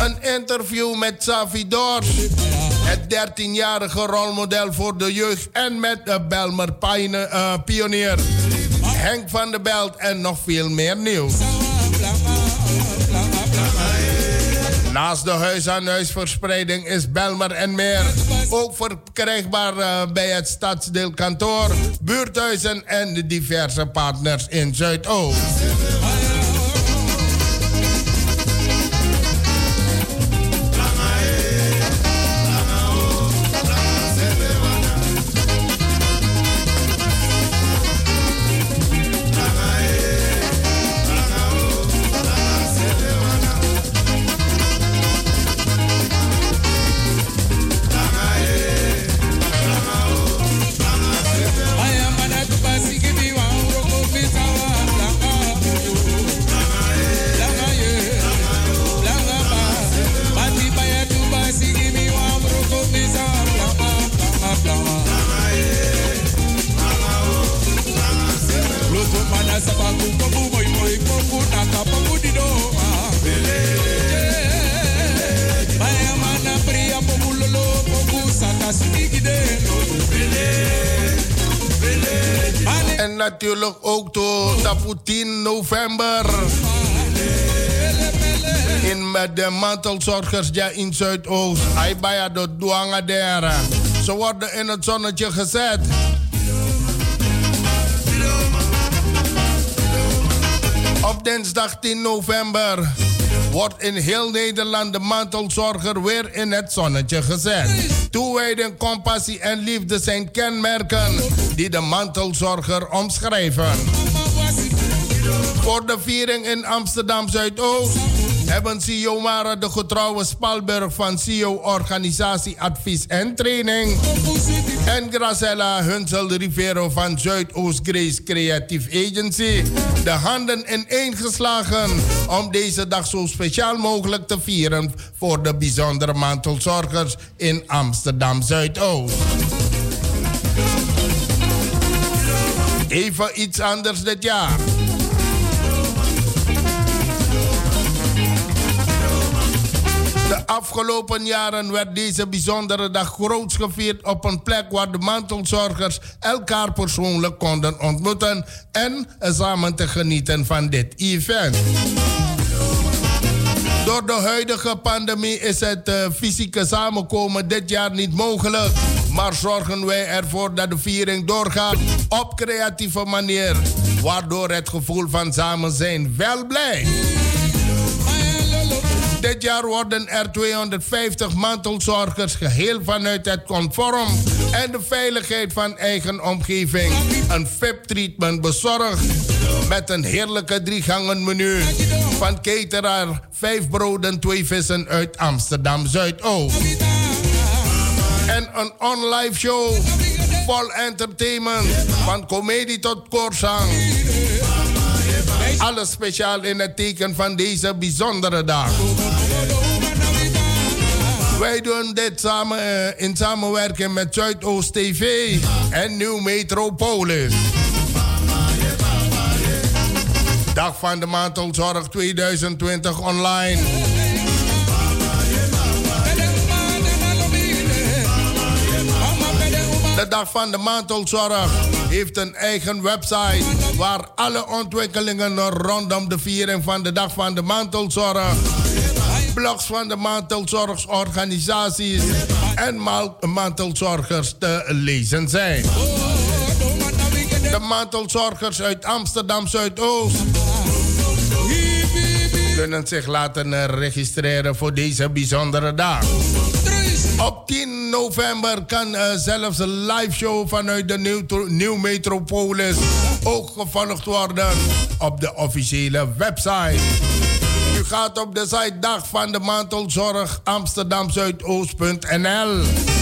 Een interview met Savi Dors, het 13-jarige rolmodel voor de jeugd en met de Belmer uh, pionier Henk van der Belt en nog veel meer nieuws. Naast de huis-aan-huisverspreiding is Belmer en meer ook verkrijgbaar uh, bij het stadsdeelkantoor, buurthuizen en de diverse partners in Zuidoost. Natuurlijk ook tot 10 november. In met de mantelzorgers ja, in Zuidoost. Aibaya de Douangadera. Ze worden in het zonnetje gezet. Op dinsdag 10 november wordt in heel Nederland de mantelzorger weer in het zonnetje gezet. Toewijding, compassie en liefde zijn kenmerken die de mantelzorger omschrijven. Voor de viering in Amsterdam Zuidoost hebben CEO Mara de getrouwe Spalberg van CEO Organisatie Advies en Training en Gracella Hunsel Rivero van Zuidoost Grace Creative Agency de handen ineengeslagen om deze dag zo speciaal mogelijk te vieren voor de bijzondere mantelzorgers in Amsterdam Zuidoost. Even iets anders dit jaar. De afgelopen jaren werd deze bijzondere dag groots gevierd op een plek waar de mantelzorgers elkaar persoonlijk konden ontmoeten en samen te genieten van dit event. Door de huidige pandemie is het uh, fysieke samenkomen dit jaar niet mogelijk. Maar zorgen wij ervoor dat de viering doorgaat op creatieve manier. Waardoor het gevoel van samen zijn wel blijft. Dit jaar worden er 250 mantelzorgers geheel vanuit het conform en de veiligheid van eigen omgeving een VIP-treatment bezorgd. Met een heerlijke driegangen menu van cateraar, vijf broden, twee vissen uit Amsterdam Zuidoost. En een on-live show vol entertainment van comedie tot koorzang. Alles speciaal in het teken van deze bijzondere dag. Wij doen dit samen uh, in samenwerking met Zuidoost TV en Nieuw Metropolis. Dag van de Mantelzorg 2020 online. De Dag van de Mantelzorg heeft een eigen website waar alle ontwikkelingen rondom de viering van de Dag van de Mantelzorg, blogs van de mantelzorgorganisaties en mantelzorgers te lezen zijn. De mantelzorgers uit Amsterdam Zuidoost kunnen zich laten registreren voor deze bijzondere dag. Op 10 november kan uh, zelfs een live show vanuit de Nieuw, Nieuw Metropolis ook gevolgd worden op de officiële website. U gaat op de site Dag van de Mantelzorg Amsterdam Zuidoost.nl.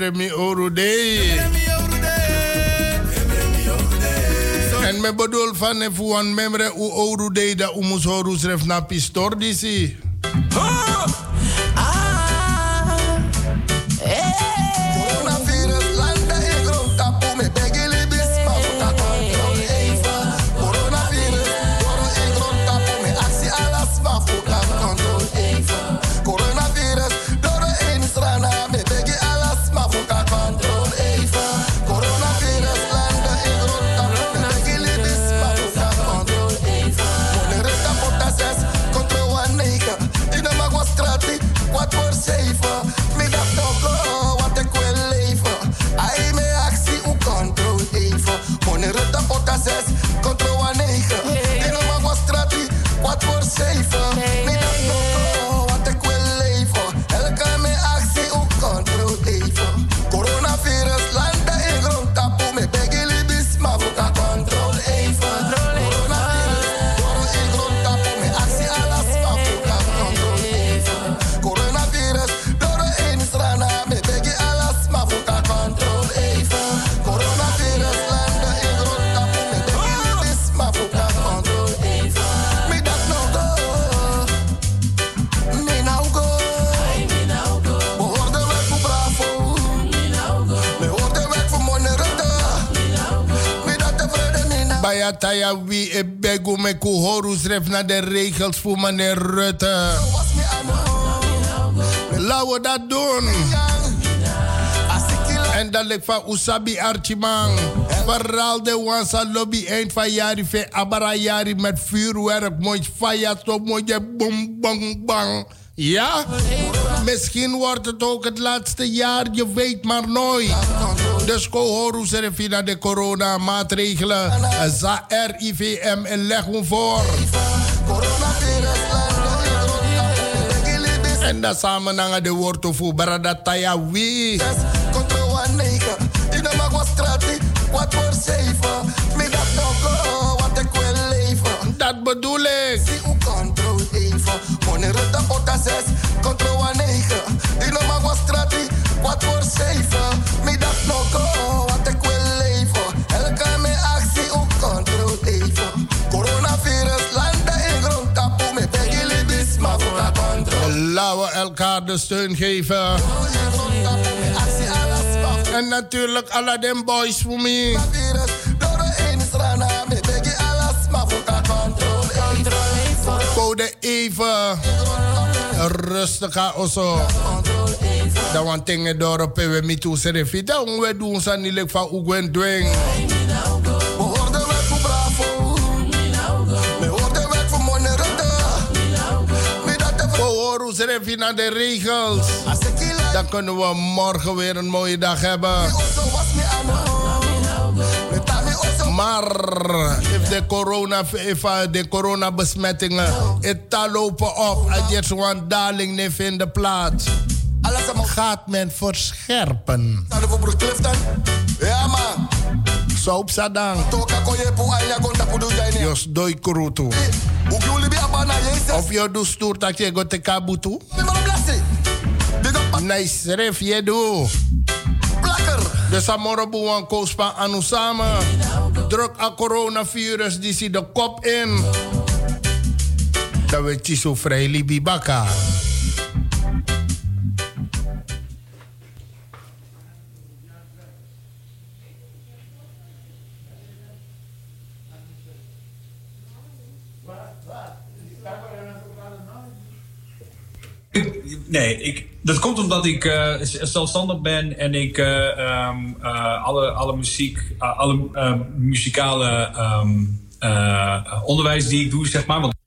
me member mi oru day. En me bedoel van if one member u oru day da umus horu sref na pistor me ku horu sref na de regels voor meneer Rutte. Laten we dat doen. En dat ligt van Usabi Archimang. Vooral de wansa lobby eind van jari ve abara jari met vuurwerk. Mooi faya zo mooi bom bang bang. Ja? Misschien wordt het ook het laatste jaar, je weet maar nooit. Dus horu serefina de corona maatregelen. Za RIVM en leg hem voor. En dat samen naar de woord voor Barada Taya wie. Dat bedoel ik. U control even. Moneretta pota Wat voor zeven. Me dat no go. Wat ik wil leven. Elke me actie u control even. Coronavirus landa in grond tapu me begili bisma fuka control. Laten we elkaar de steun geven. En natuurlijk alle den boys voor me. Code even. Rustig aan osso. Dat want dingen door op we me toe serefi. Dat we doen ze niet leuk van Ugwen Dwing. We horen serefi naar de regels. Dan kunnen we morgen weer een mooie dag hebben. Maar if de corona, if uh, de coronabesmettingen het lopen op en er zo'n daling niet vinden plaats, gaat men verscherpen. Ja man. Soap sadang. Jos doi abana yeses. Of je doet stoer dat je gaat te kabutu. Nice ref je doe. Plakker. De Samorobu wan koospa anu samen. Druk a coronavirus die zie de kop in. Dat we chiso vrij libi Nee, ik, dat komt omdat ik eh, zelfstandig ben en ik eh, ehm, eh, alle, alle muziek, alle muzikale ehm, eh, onderwijs die ik doe, zeg maar.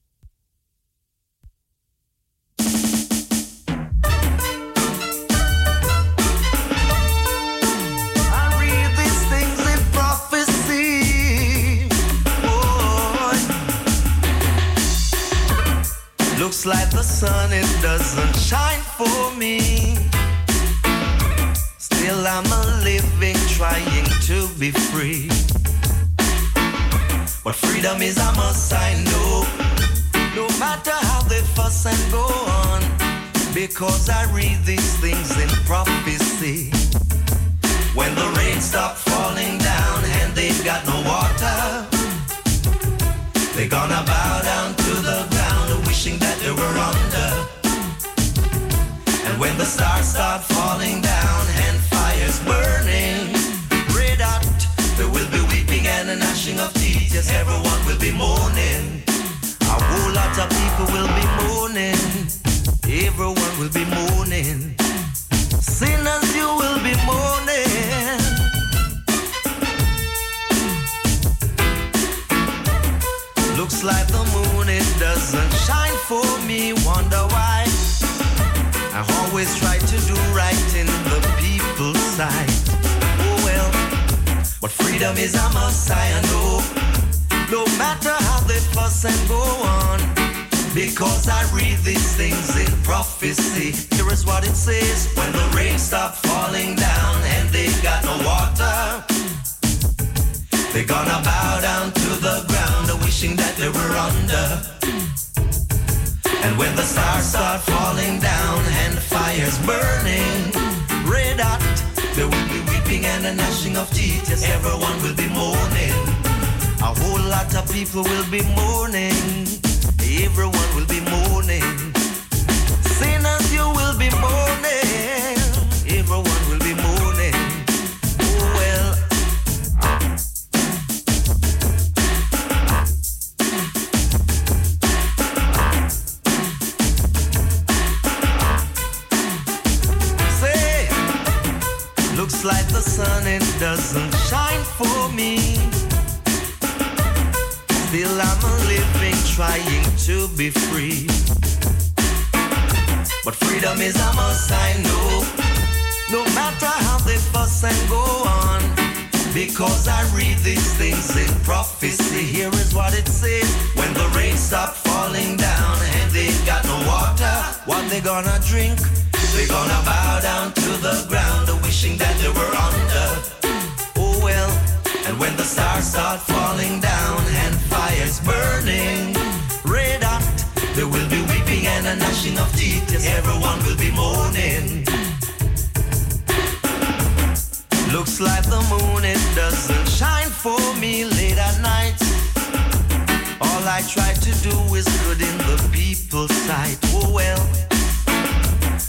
Is good in the people's sight. Oh well,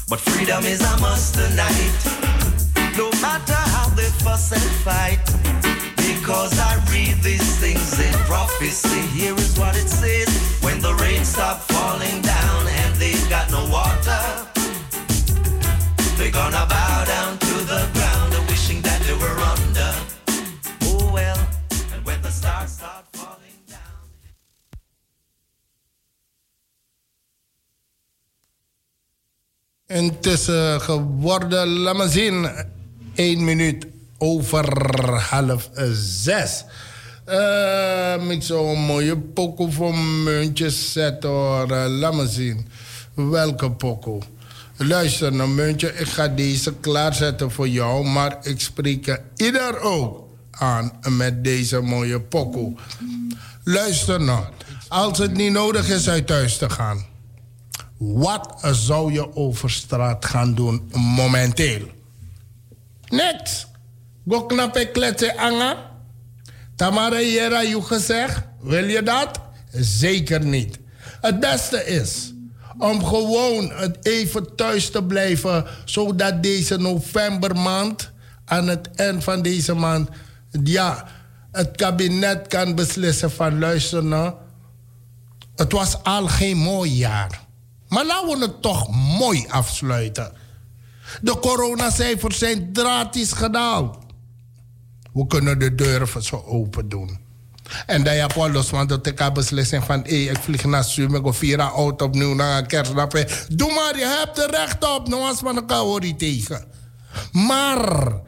but freedom is a must tonight. No matter how they fuss and fight. Because I read these things in prophecy. Here is what it says when the rain stops falling down and they've got no water. They're gonna bow down Intussen geworden, laat maar zien, één minuut over half zes. Ehm, ik zou een mooie pokoe voor muntjes zetten hoor. Laat me zien. Welke pokoe? Luister naar muntje, ik ga deze klaarzetten voor jou, maar ik spreek ieder ook aan met deze mooie pokoe. Luister nou, als het niet nodig is uit thuis te gaan, wat zou je over straat gaan doen momenteel? Niks. Go knappe kletsen anga. Tamara Jera, je gezegd, wil je dat? Zeker niet. Het beste is om gewoon even thuis te blijven, zodat deze novembermaand, aan het eind van deze maand, ja, het kabinet kan beslissen van luister nou, het was al geen mooi jaar. Maar laten we het toch mooi afsluiten. De coronacijfers zijn drastisch gedaald. We kunnen de deuren zo open doen. En dan heb los, want dat ik heb beslissing van... Hey, ik vlieg naar Sume, ik vier oud opnieuw naar kerstdag. Doe maar, je hebt er recht op. Nou, als man elkaar hoor tegen. Maar...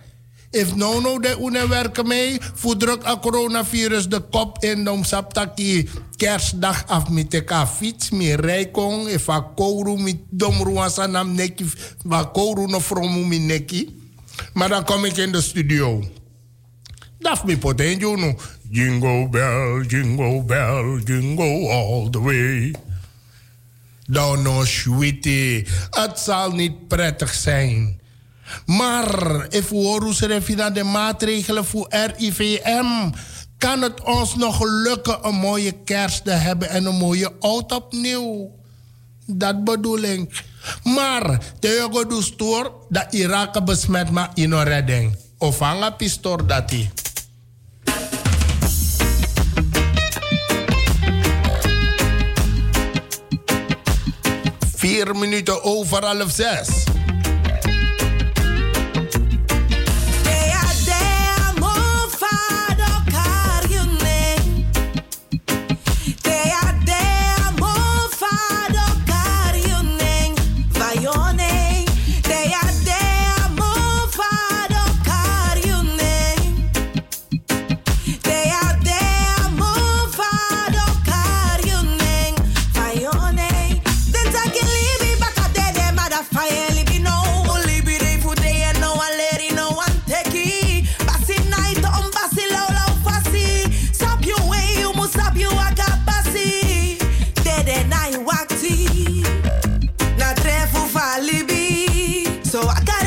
If no no de une werken mee, voor druk a coronavirus de kop in dom saptaki kerstdag af met de fiets mi rijkong, if a kouru mit dom ruansa nam neki, wa kouru no fromu mi neki. Maar dan kom ik in de studio. Daf mi potenjo no. Jingle bell, jingle bell, jingle all the way. Dan nog sweetie, het zal niet prettig zijn. Maar, we horen de maatregelen voor RIVM, kan het ons nog lukken een mooie kerst te hebben en een mooie oud opnieuw. Dat bedoel ik. Maar, de stoor dat Irak besmet maar in een redding. Of hangen pistoor dat hij. Vier minuten over half zes. I got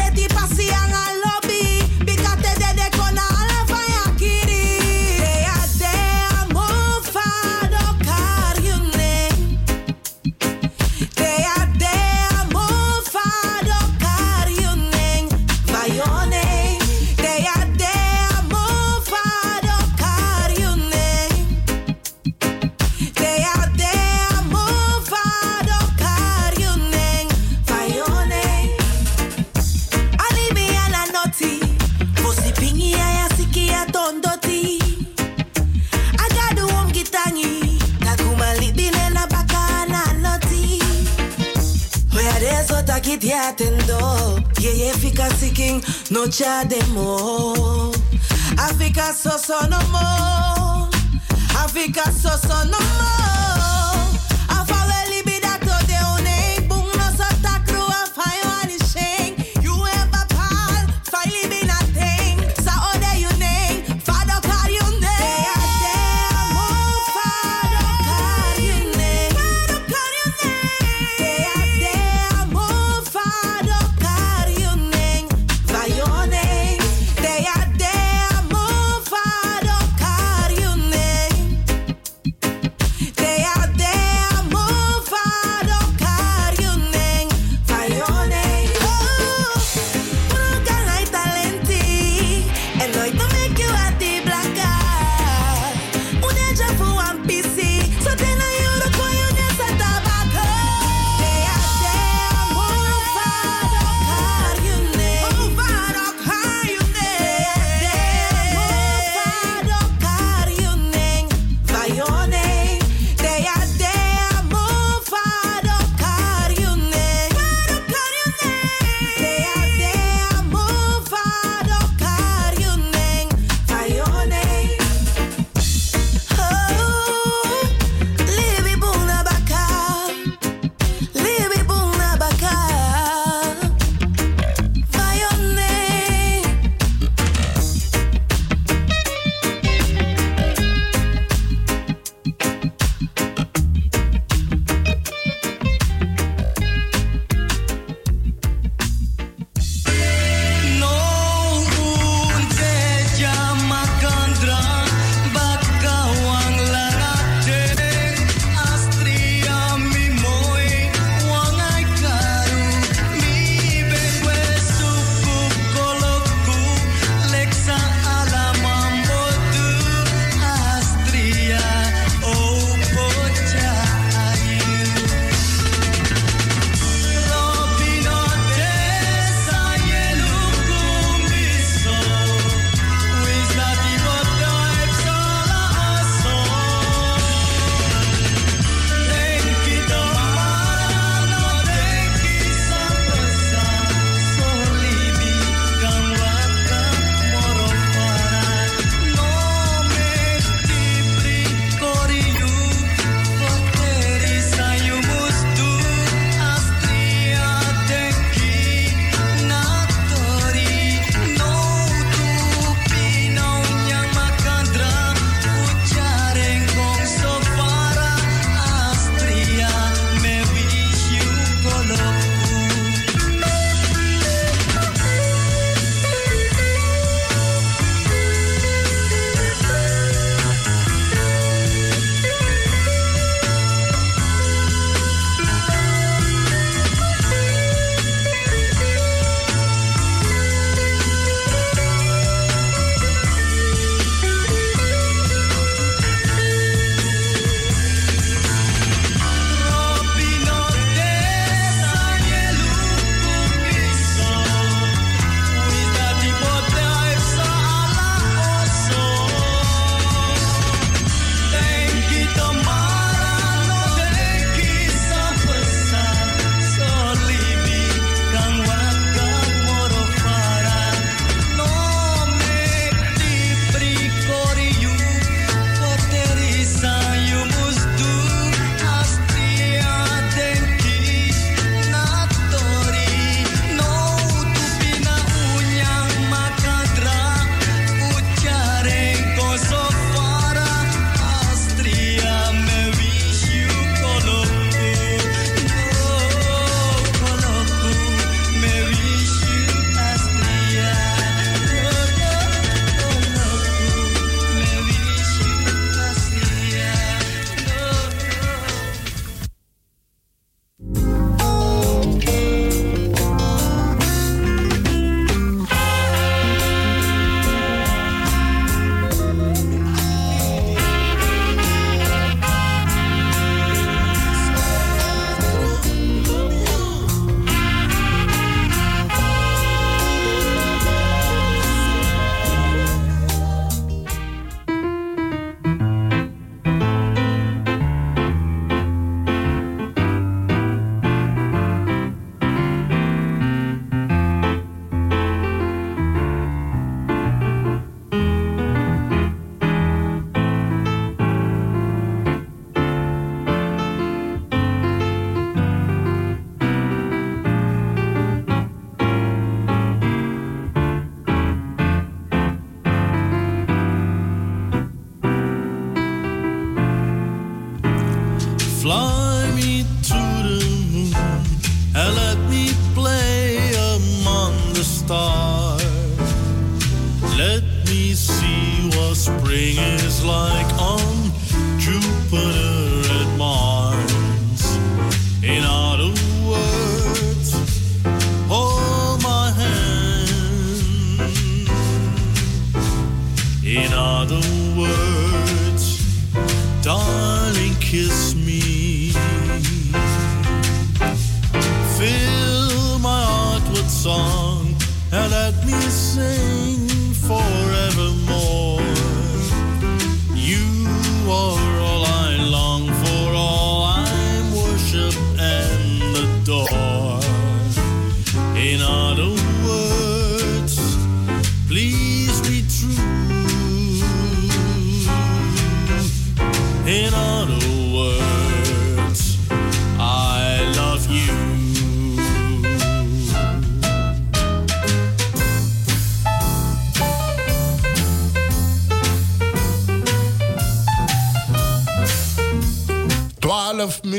de mo. Africa so so no more. Africa so no.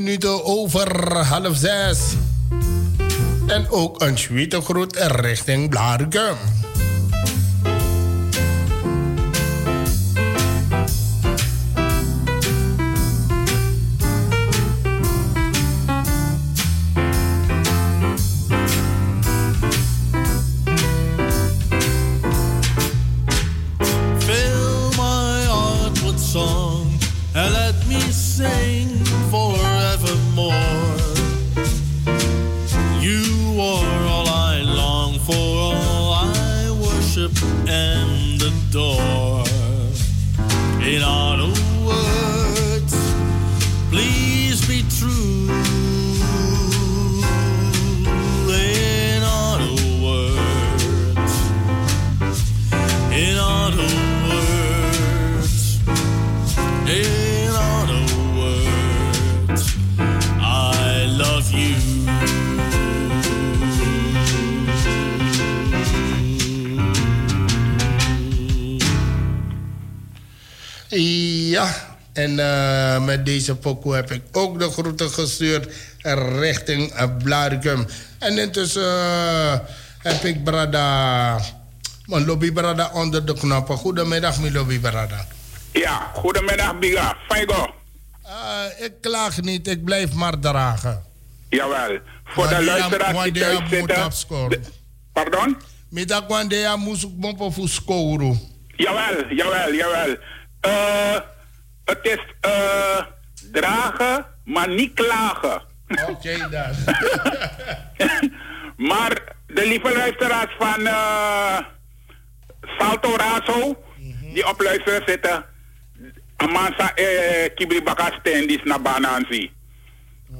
Minuten over half zes. En ook een groet richting Blaricum. Deze pokoe heb ik ook de groeten gestuurd richting uh, Blaricum. En intussen eh, heb ik Brada, mijn lobby Brada onder de knoppen. Goedemiddag, mijn lobby Brada. Ja, goedemiddag Biga. Fijgo. Eh, ik klaag niet, ik blijf maar dragen. Jawel. Voor de luisteraars die thuis moet zitten. Pardon? Middag wanneer moest ik moppen voor scoren. Jawel, jawel, jawel. Eh, het is eh, dragen, maar niet klagen. Oké dan. Maar de lieve luisteraars van eh, Salto Razo, die op luisteren zitten, Amansa eh, Kibri Bakasten, die is naar Banansi.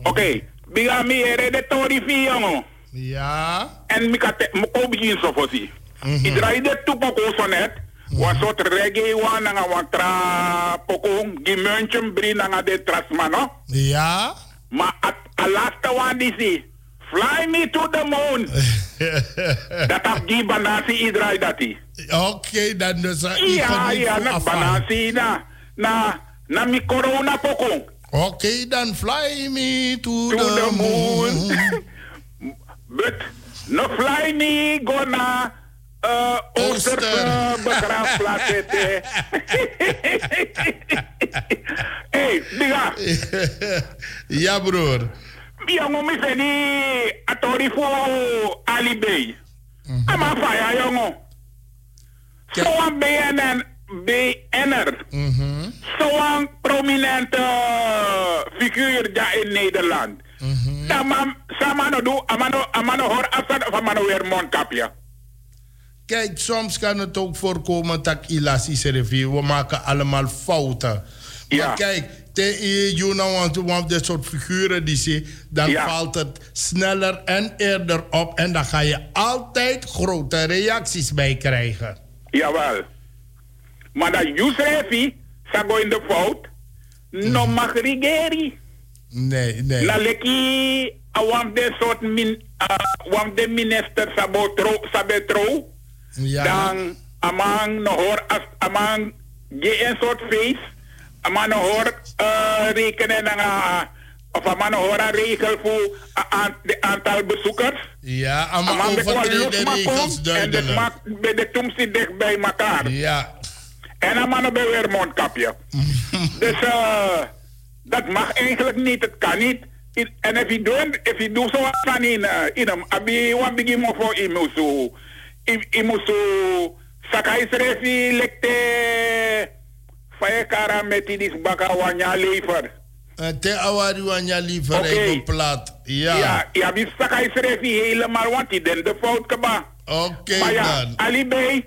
Oké, biga mi ere de tori jongen. Ja. En mi kate, mo ko begin so fosi. I draai de tupo ko so net. Wa soort reggae wan nga wan tra poko gi muntje bri nga de trasman no. Ja. Maar at a laatste one die zie. Fly me to the moon. dat af gi banasi i draai dat i. Oké, dan dus. eh, Ja, ja, na banasi na na na mi corona poko. Oké, dan fly me to, To the, the moon. But no fly me gonna uh, Oosterse begraafplaats zitten. hey, diga. ja, broer. Jongen, mi se ni atori fu Ali Bey. Ama faya, jongen. Zo'n BNN, BNR. Zo'n prominente figuur daar in Nederland. Dan man, samano do, amano, amano hoor afstand of amano weer mondkapje. Kijk, soms kan het ook voorkomen dat ilaties review. We maken allemaal fouten. Maar kijk, te, je nou want want dit soort figuren die zie, dan valt het sneller en eerder op. En dan ga je altijd grote reacties bij krijgen. Jawel. Maar dat Yusrefi, sago in de fout, no mag regeri. Nee, nee. Na leki, awam de soort min, uh, wam de minister tro. Ja. Dan amang no hoor, as, amang ge een soort feest. Amang no hoor uh, rekenen na nga Of een man hoor een regel voor het aantal bezoekers. Ja, man bekwaam overtreden maar regels komt En de duidelijk. smaak bij de toem zit dicht bij elkaar. Ja. En een man bij weer mondkapje. dus eh dat mag eigenlijk niet, het kan niet. En if you doing, if you do so van in, uh, in abi wan bigi mo voor imusu, imusu, sakai srefi lekte, faye kara meti dis baka wanya lever. Eh, Te awari wanya liever Oké. even plat. Ja. Ja, ja, die sakai srefi helemaal, want die den de fout kaba. Oké maar ja, dan. Ali Bey.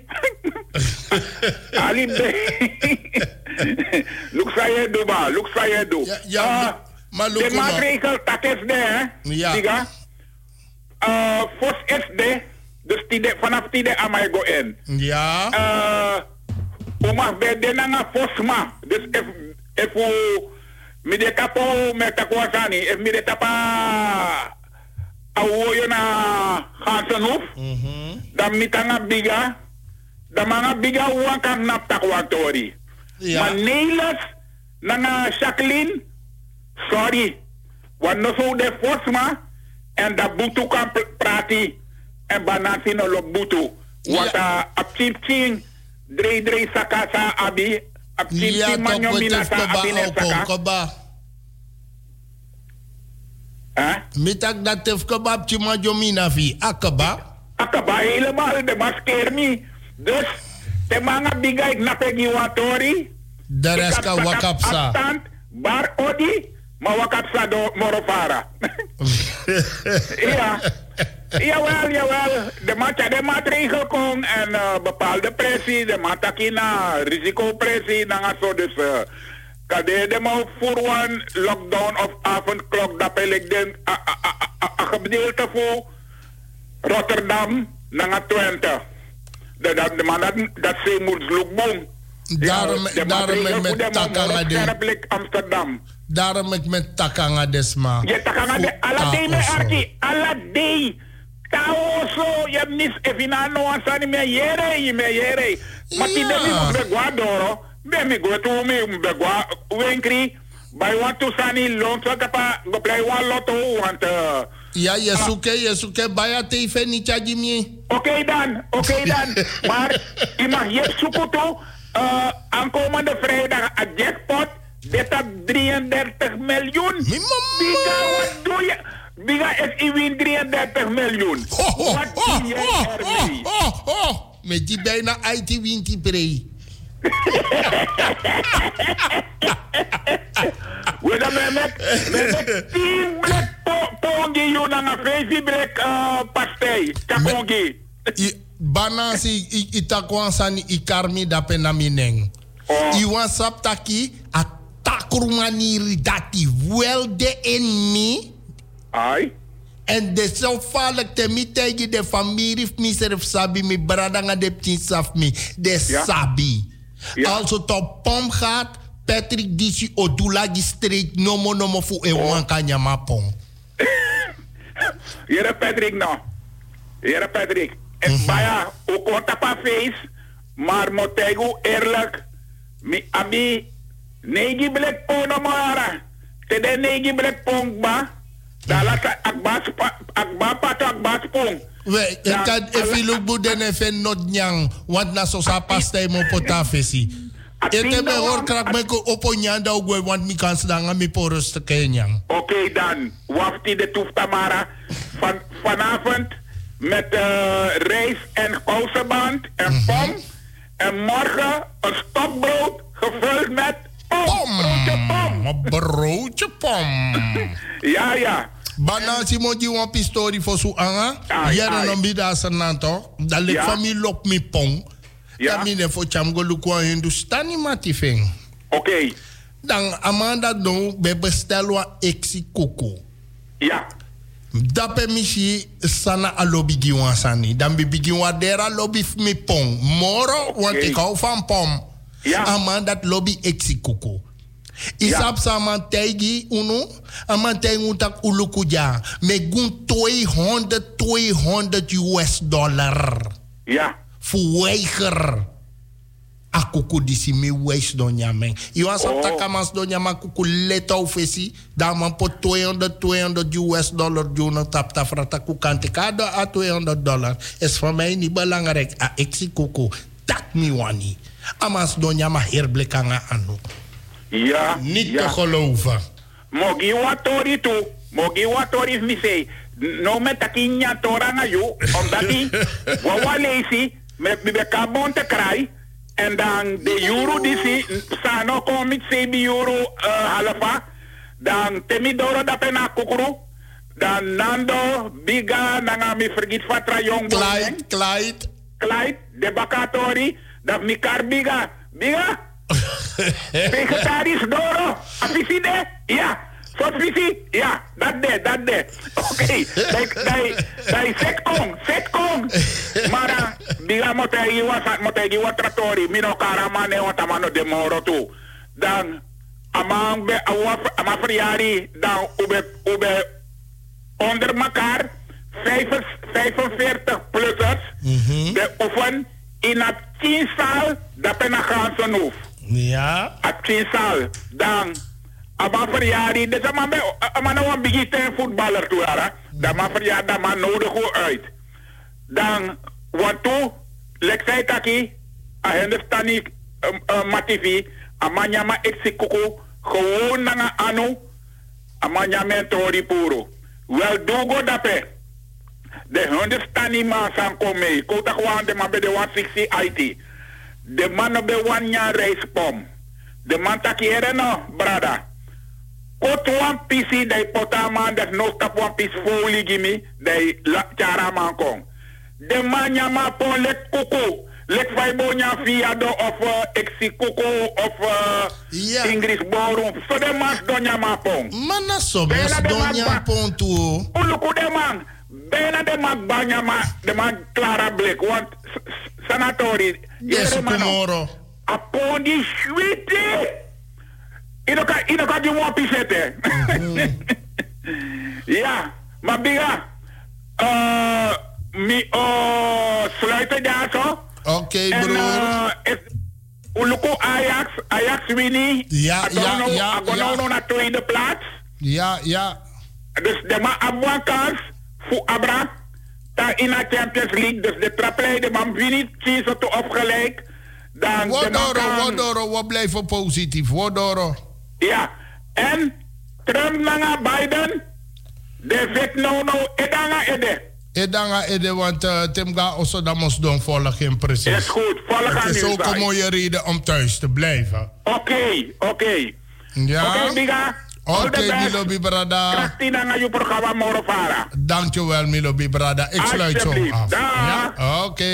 Ali Bey. Look saya do ba, look saya do. Ja, ja, Ah, maar de look maar. maatregel tak is de, hè? Ja. Diga. Uh, Fos is de, dus die de, vanaf die de amai go in. Ja. Uh, Uma be de nanga fosma. Dus if, if u, mi de kapo me takwasani, if mi de tapa awo yo na Gansenhoef, dan mitanga biga, dan mga biga uang kang naptak tori. Ja. Maar Nelis, nanga Jacqueline, sorry, want no so de fosma, en dat butu kan pr- prati, en banasi no lo butu. Want a ap chip ching, dre dre saka sa abi, ap chip Ja, ching manyo toch mina betreft sa kaba abi ne ook saka. kaba. Huh? Mitak dat tef kebab cuma jomina vi. Akaba. Akaba helemaal, de maskeer me. Dus, de mga bigay na pegiwatori, De rest kan wakapsa. afstand, bar odi, mawakapsa do morofara. ja. Jawel, jawel. De matja de maatregel kon en eh, bepaalde pressie, de mataki na risicopressie, na zo dus. eh, Kade de mo voor one lockdown of avondklok dat ik a a a- a gedeelte voor Rotterdam naar Twente. Dat dat de man dat dat ze moet lookboom. Daarom, de daarom ik met de takanga de. Scherplik Amsterdam. Daarom ik met takanga desma. Je takanga de aladei me arki, aladei. Taoso, je hebt niets evina no ansani me yere, je me yere. Maar die de mi be guadoro, be mi go tu mi be gua wenkri. Bij want to sani lonso kapa go play one lotto want uh, Ja, je zoekt, je zoekt bij je tv niet jajimi. Oké dan, oké dan. maar je mag je zoeken toe. Uh, aankomende vrijdag een jackpot. Dit is 33 miljoen. Biga, wat doe je? Biga is in win 33 miljoen. Wat doe jij ermee? Met die bijna IT wint die pre. We dan met met met 10 blik po- pongi yun ang 5 blik uh, pastei. Kapongi. Banansi i- itakwan sani ikarmi dape na mineng. Iwan saptaki a takurmaniri dati welde in mi. Ai. En de zo valk te mi tegi de familie miserf sabi mi brada nga de ptin saf mi. De sabi. Als het op pom gaat, Patrick Disi Odulagi street nomo nomo fu e wan kanyama pom. Here Patrick no. Here Patrick. En baya, o konta pa face, maar motego eerlijk. Mi abi, negi blek po no mara. Tede negi blek pong ba. Dala sa akbas pa, akba pa to akbas pong. We, ik kan even look boeden even not nyang, want na so sa pastay mo po tafesi. Ete me hoor krak me ko opo nyanda ugwe want mi kan sedang mi poros te kenyang. Oké dan, wafti de toeftamara. Van, vanavond met eh, rijst en kousenband en pom. En morgen een stokbrood gevuld met pom. Broodje pom. Broodje pom. Ja, ja. Bana si mo di wan pistori fo su anga. Yere no mi da sananto. Da Ja. fami lok mi pong. Ja. Da mi ne fo cham go lukwa hindustani matifeng. Oké. Dan amanda don be bestel wa eksi koko. Ja. Dape mishi sana a lobby gi wan sani. Dan bi bigi wan dera lobby mi pong. Moro, want ik hou van pom. Ja. Aman dat lobby eksi koko. Isap sa man tegi uno, aman tegi utak ulukuja. Me gun 200, 200 US dollar. Ja. Voor weiger. akuku disi mi wees don nyameng. Iwan sa takamas don nyama kuku leto fesi. Dan man po 200, 200 US dollar doen tap tap rata kukante kado a 200 dollar. Is voor mij niet belangrijk. A ik zie kuku. Dat mi wani. Amas don nyama herblekanga anu. Ja. Niet ja. te geloven. Mogi watori tu. Mogi watori. No me takinya tora na you. Omdat die. Wawa lazy. Me me kabon te kry. En dan de euro die si. Sano kom met 7 euro uh, halfa. Dan temi doro da pena kukuru. Dan Nando, Biga, nanga mi vergit fatra jong Clyde, Clyde. Clyde, de bakatori. Dan mi kar Biga. Biga? Vegetarisch Doro? Afiside? Ja. Sos visi? Ja, dat de, dat de. Oké, dai, dai, dai, setkong, setkong. Mara, biga mo tayo iwa, mo tayo iwa tratori, mino karamane o tamano de moro tu. Dan, amang be, ama friari, dan ube, ube, onder elkaar, 45 plussers, de oefen in het tienzaal, dat ben een ganse hoef. Ja. Het tienzaal, dan, ama verjaardag, dus ama me, ama nou een begin voetballer toe, hè. Dat ma verjaardag, nodig uit. Dan, want toe, lek zei taki, a Hindustani uh, mativi, ama nyama exikuku, gewoon nanga anu, ama nyama en tori puro. Wel dogo dape. De Hindustani man san kome, kota gewoon de man de 160 IT. De man op de jaar reispom. De man taki ere no, brada. Kot one pisi dai pota man dat no stap one pisi foli gimi dai la chara man kong. De man nyama pon lek kuku. Lek fai bo nya fiado of uh, exi kuku of uh, English ballroom. So de man don nyama pon. Mana so don nyama pon tu. Uluku de man. Bijna de man banyama, de man Clara Blake, want sanatori. Yes, tomorrow. Upon die sweetie. Inoka, inoka die mo pisete. ja, maar biga. Uh, mi, uh, sluiten daar zo. Oké, En, broer. uh, is, Uluku Ajax, Ajax winnie. Ja, ja, ja, Akono ja. naar tweede plaats. Ja, ja. Dus de ma abwan kans voor Abra. Ta in de Champions League. Dus de trapleider man winnie kiezen te opgelijk. Dan Wodoro, kan- wodoro, we blijven positief. Wodoro. Ja. En Trump nanga Biden. De vet no no edanga ede. Edanga ede, want uh, Tim ga also dat moest doen volgen precies. Is goed, volgen Het is ook een mooie reden om thuis te blijven. Oké, oké. Ja? Oké. Oké. Milobi Brada. Dankjewel, Milobi Brada. Ik sluit zo af. Ja? Oké.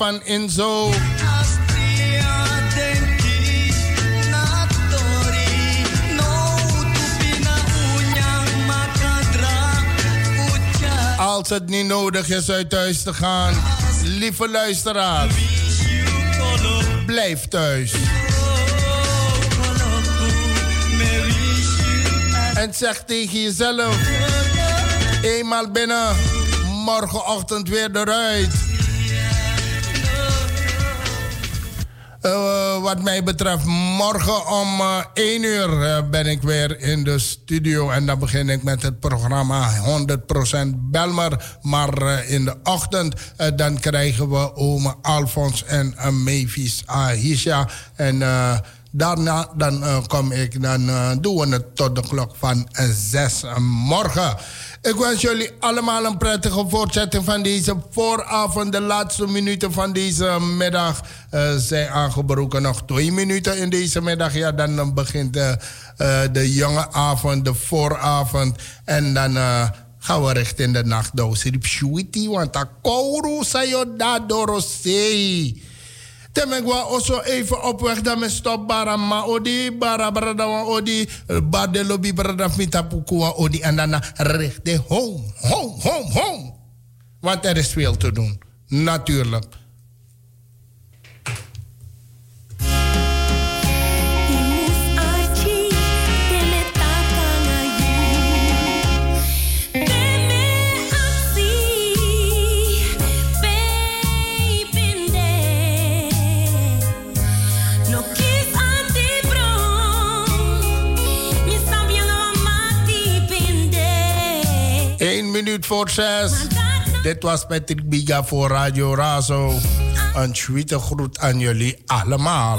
Van. Als het niet nodig is uit thuis te gaan, lieve luisteraars, blijf thuis. En zeg tegen jezelf, eenmaal binnen, morgenochtend weer eruit. Eh, wat mij betreft, morgen om eh 1 uur eh, ben ik weer in de studio. En dan begin ik met het programma 100% Belmer. Maar in de ochtend dan krijgen we ome Alfons en uh, Mavis Ahisha. En daarna dan, kom ik, dan doen we het tot de klok van 6 morgen. Ik wens jullie allemaal een prettige voortzetting van deze vooravond. De laatste minuten van deze middag eh, zijn aangebroken. Nog twee minuten in deze middag. Ja, dan eh, begint de, eh, de jonge avond, de vooravond. En dan eh, gaan we richting de nacht. Shuiti, want Akouru Sayoda Dorosei. Temek wa also even op weg dan met stop bara ma odi bara brada wa odi bar de lobby brada mita pukua odi en dan richting home, home, home, home. Want er is veel te doen, natuurlijk. 1 minuut voor zes. Dit was Patrick Biga voor Radio Razo. Een sweete groet aan jullie allemaal.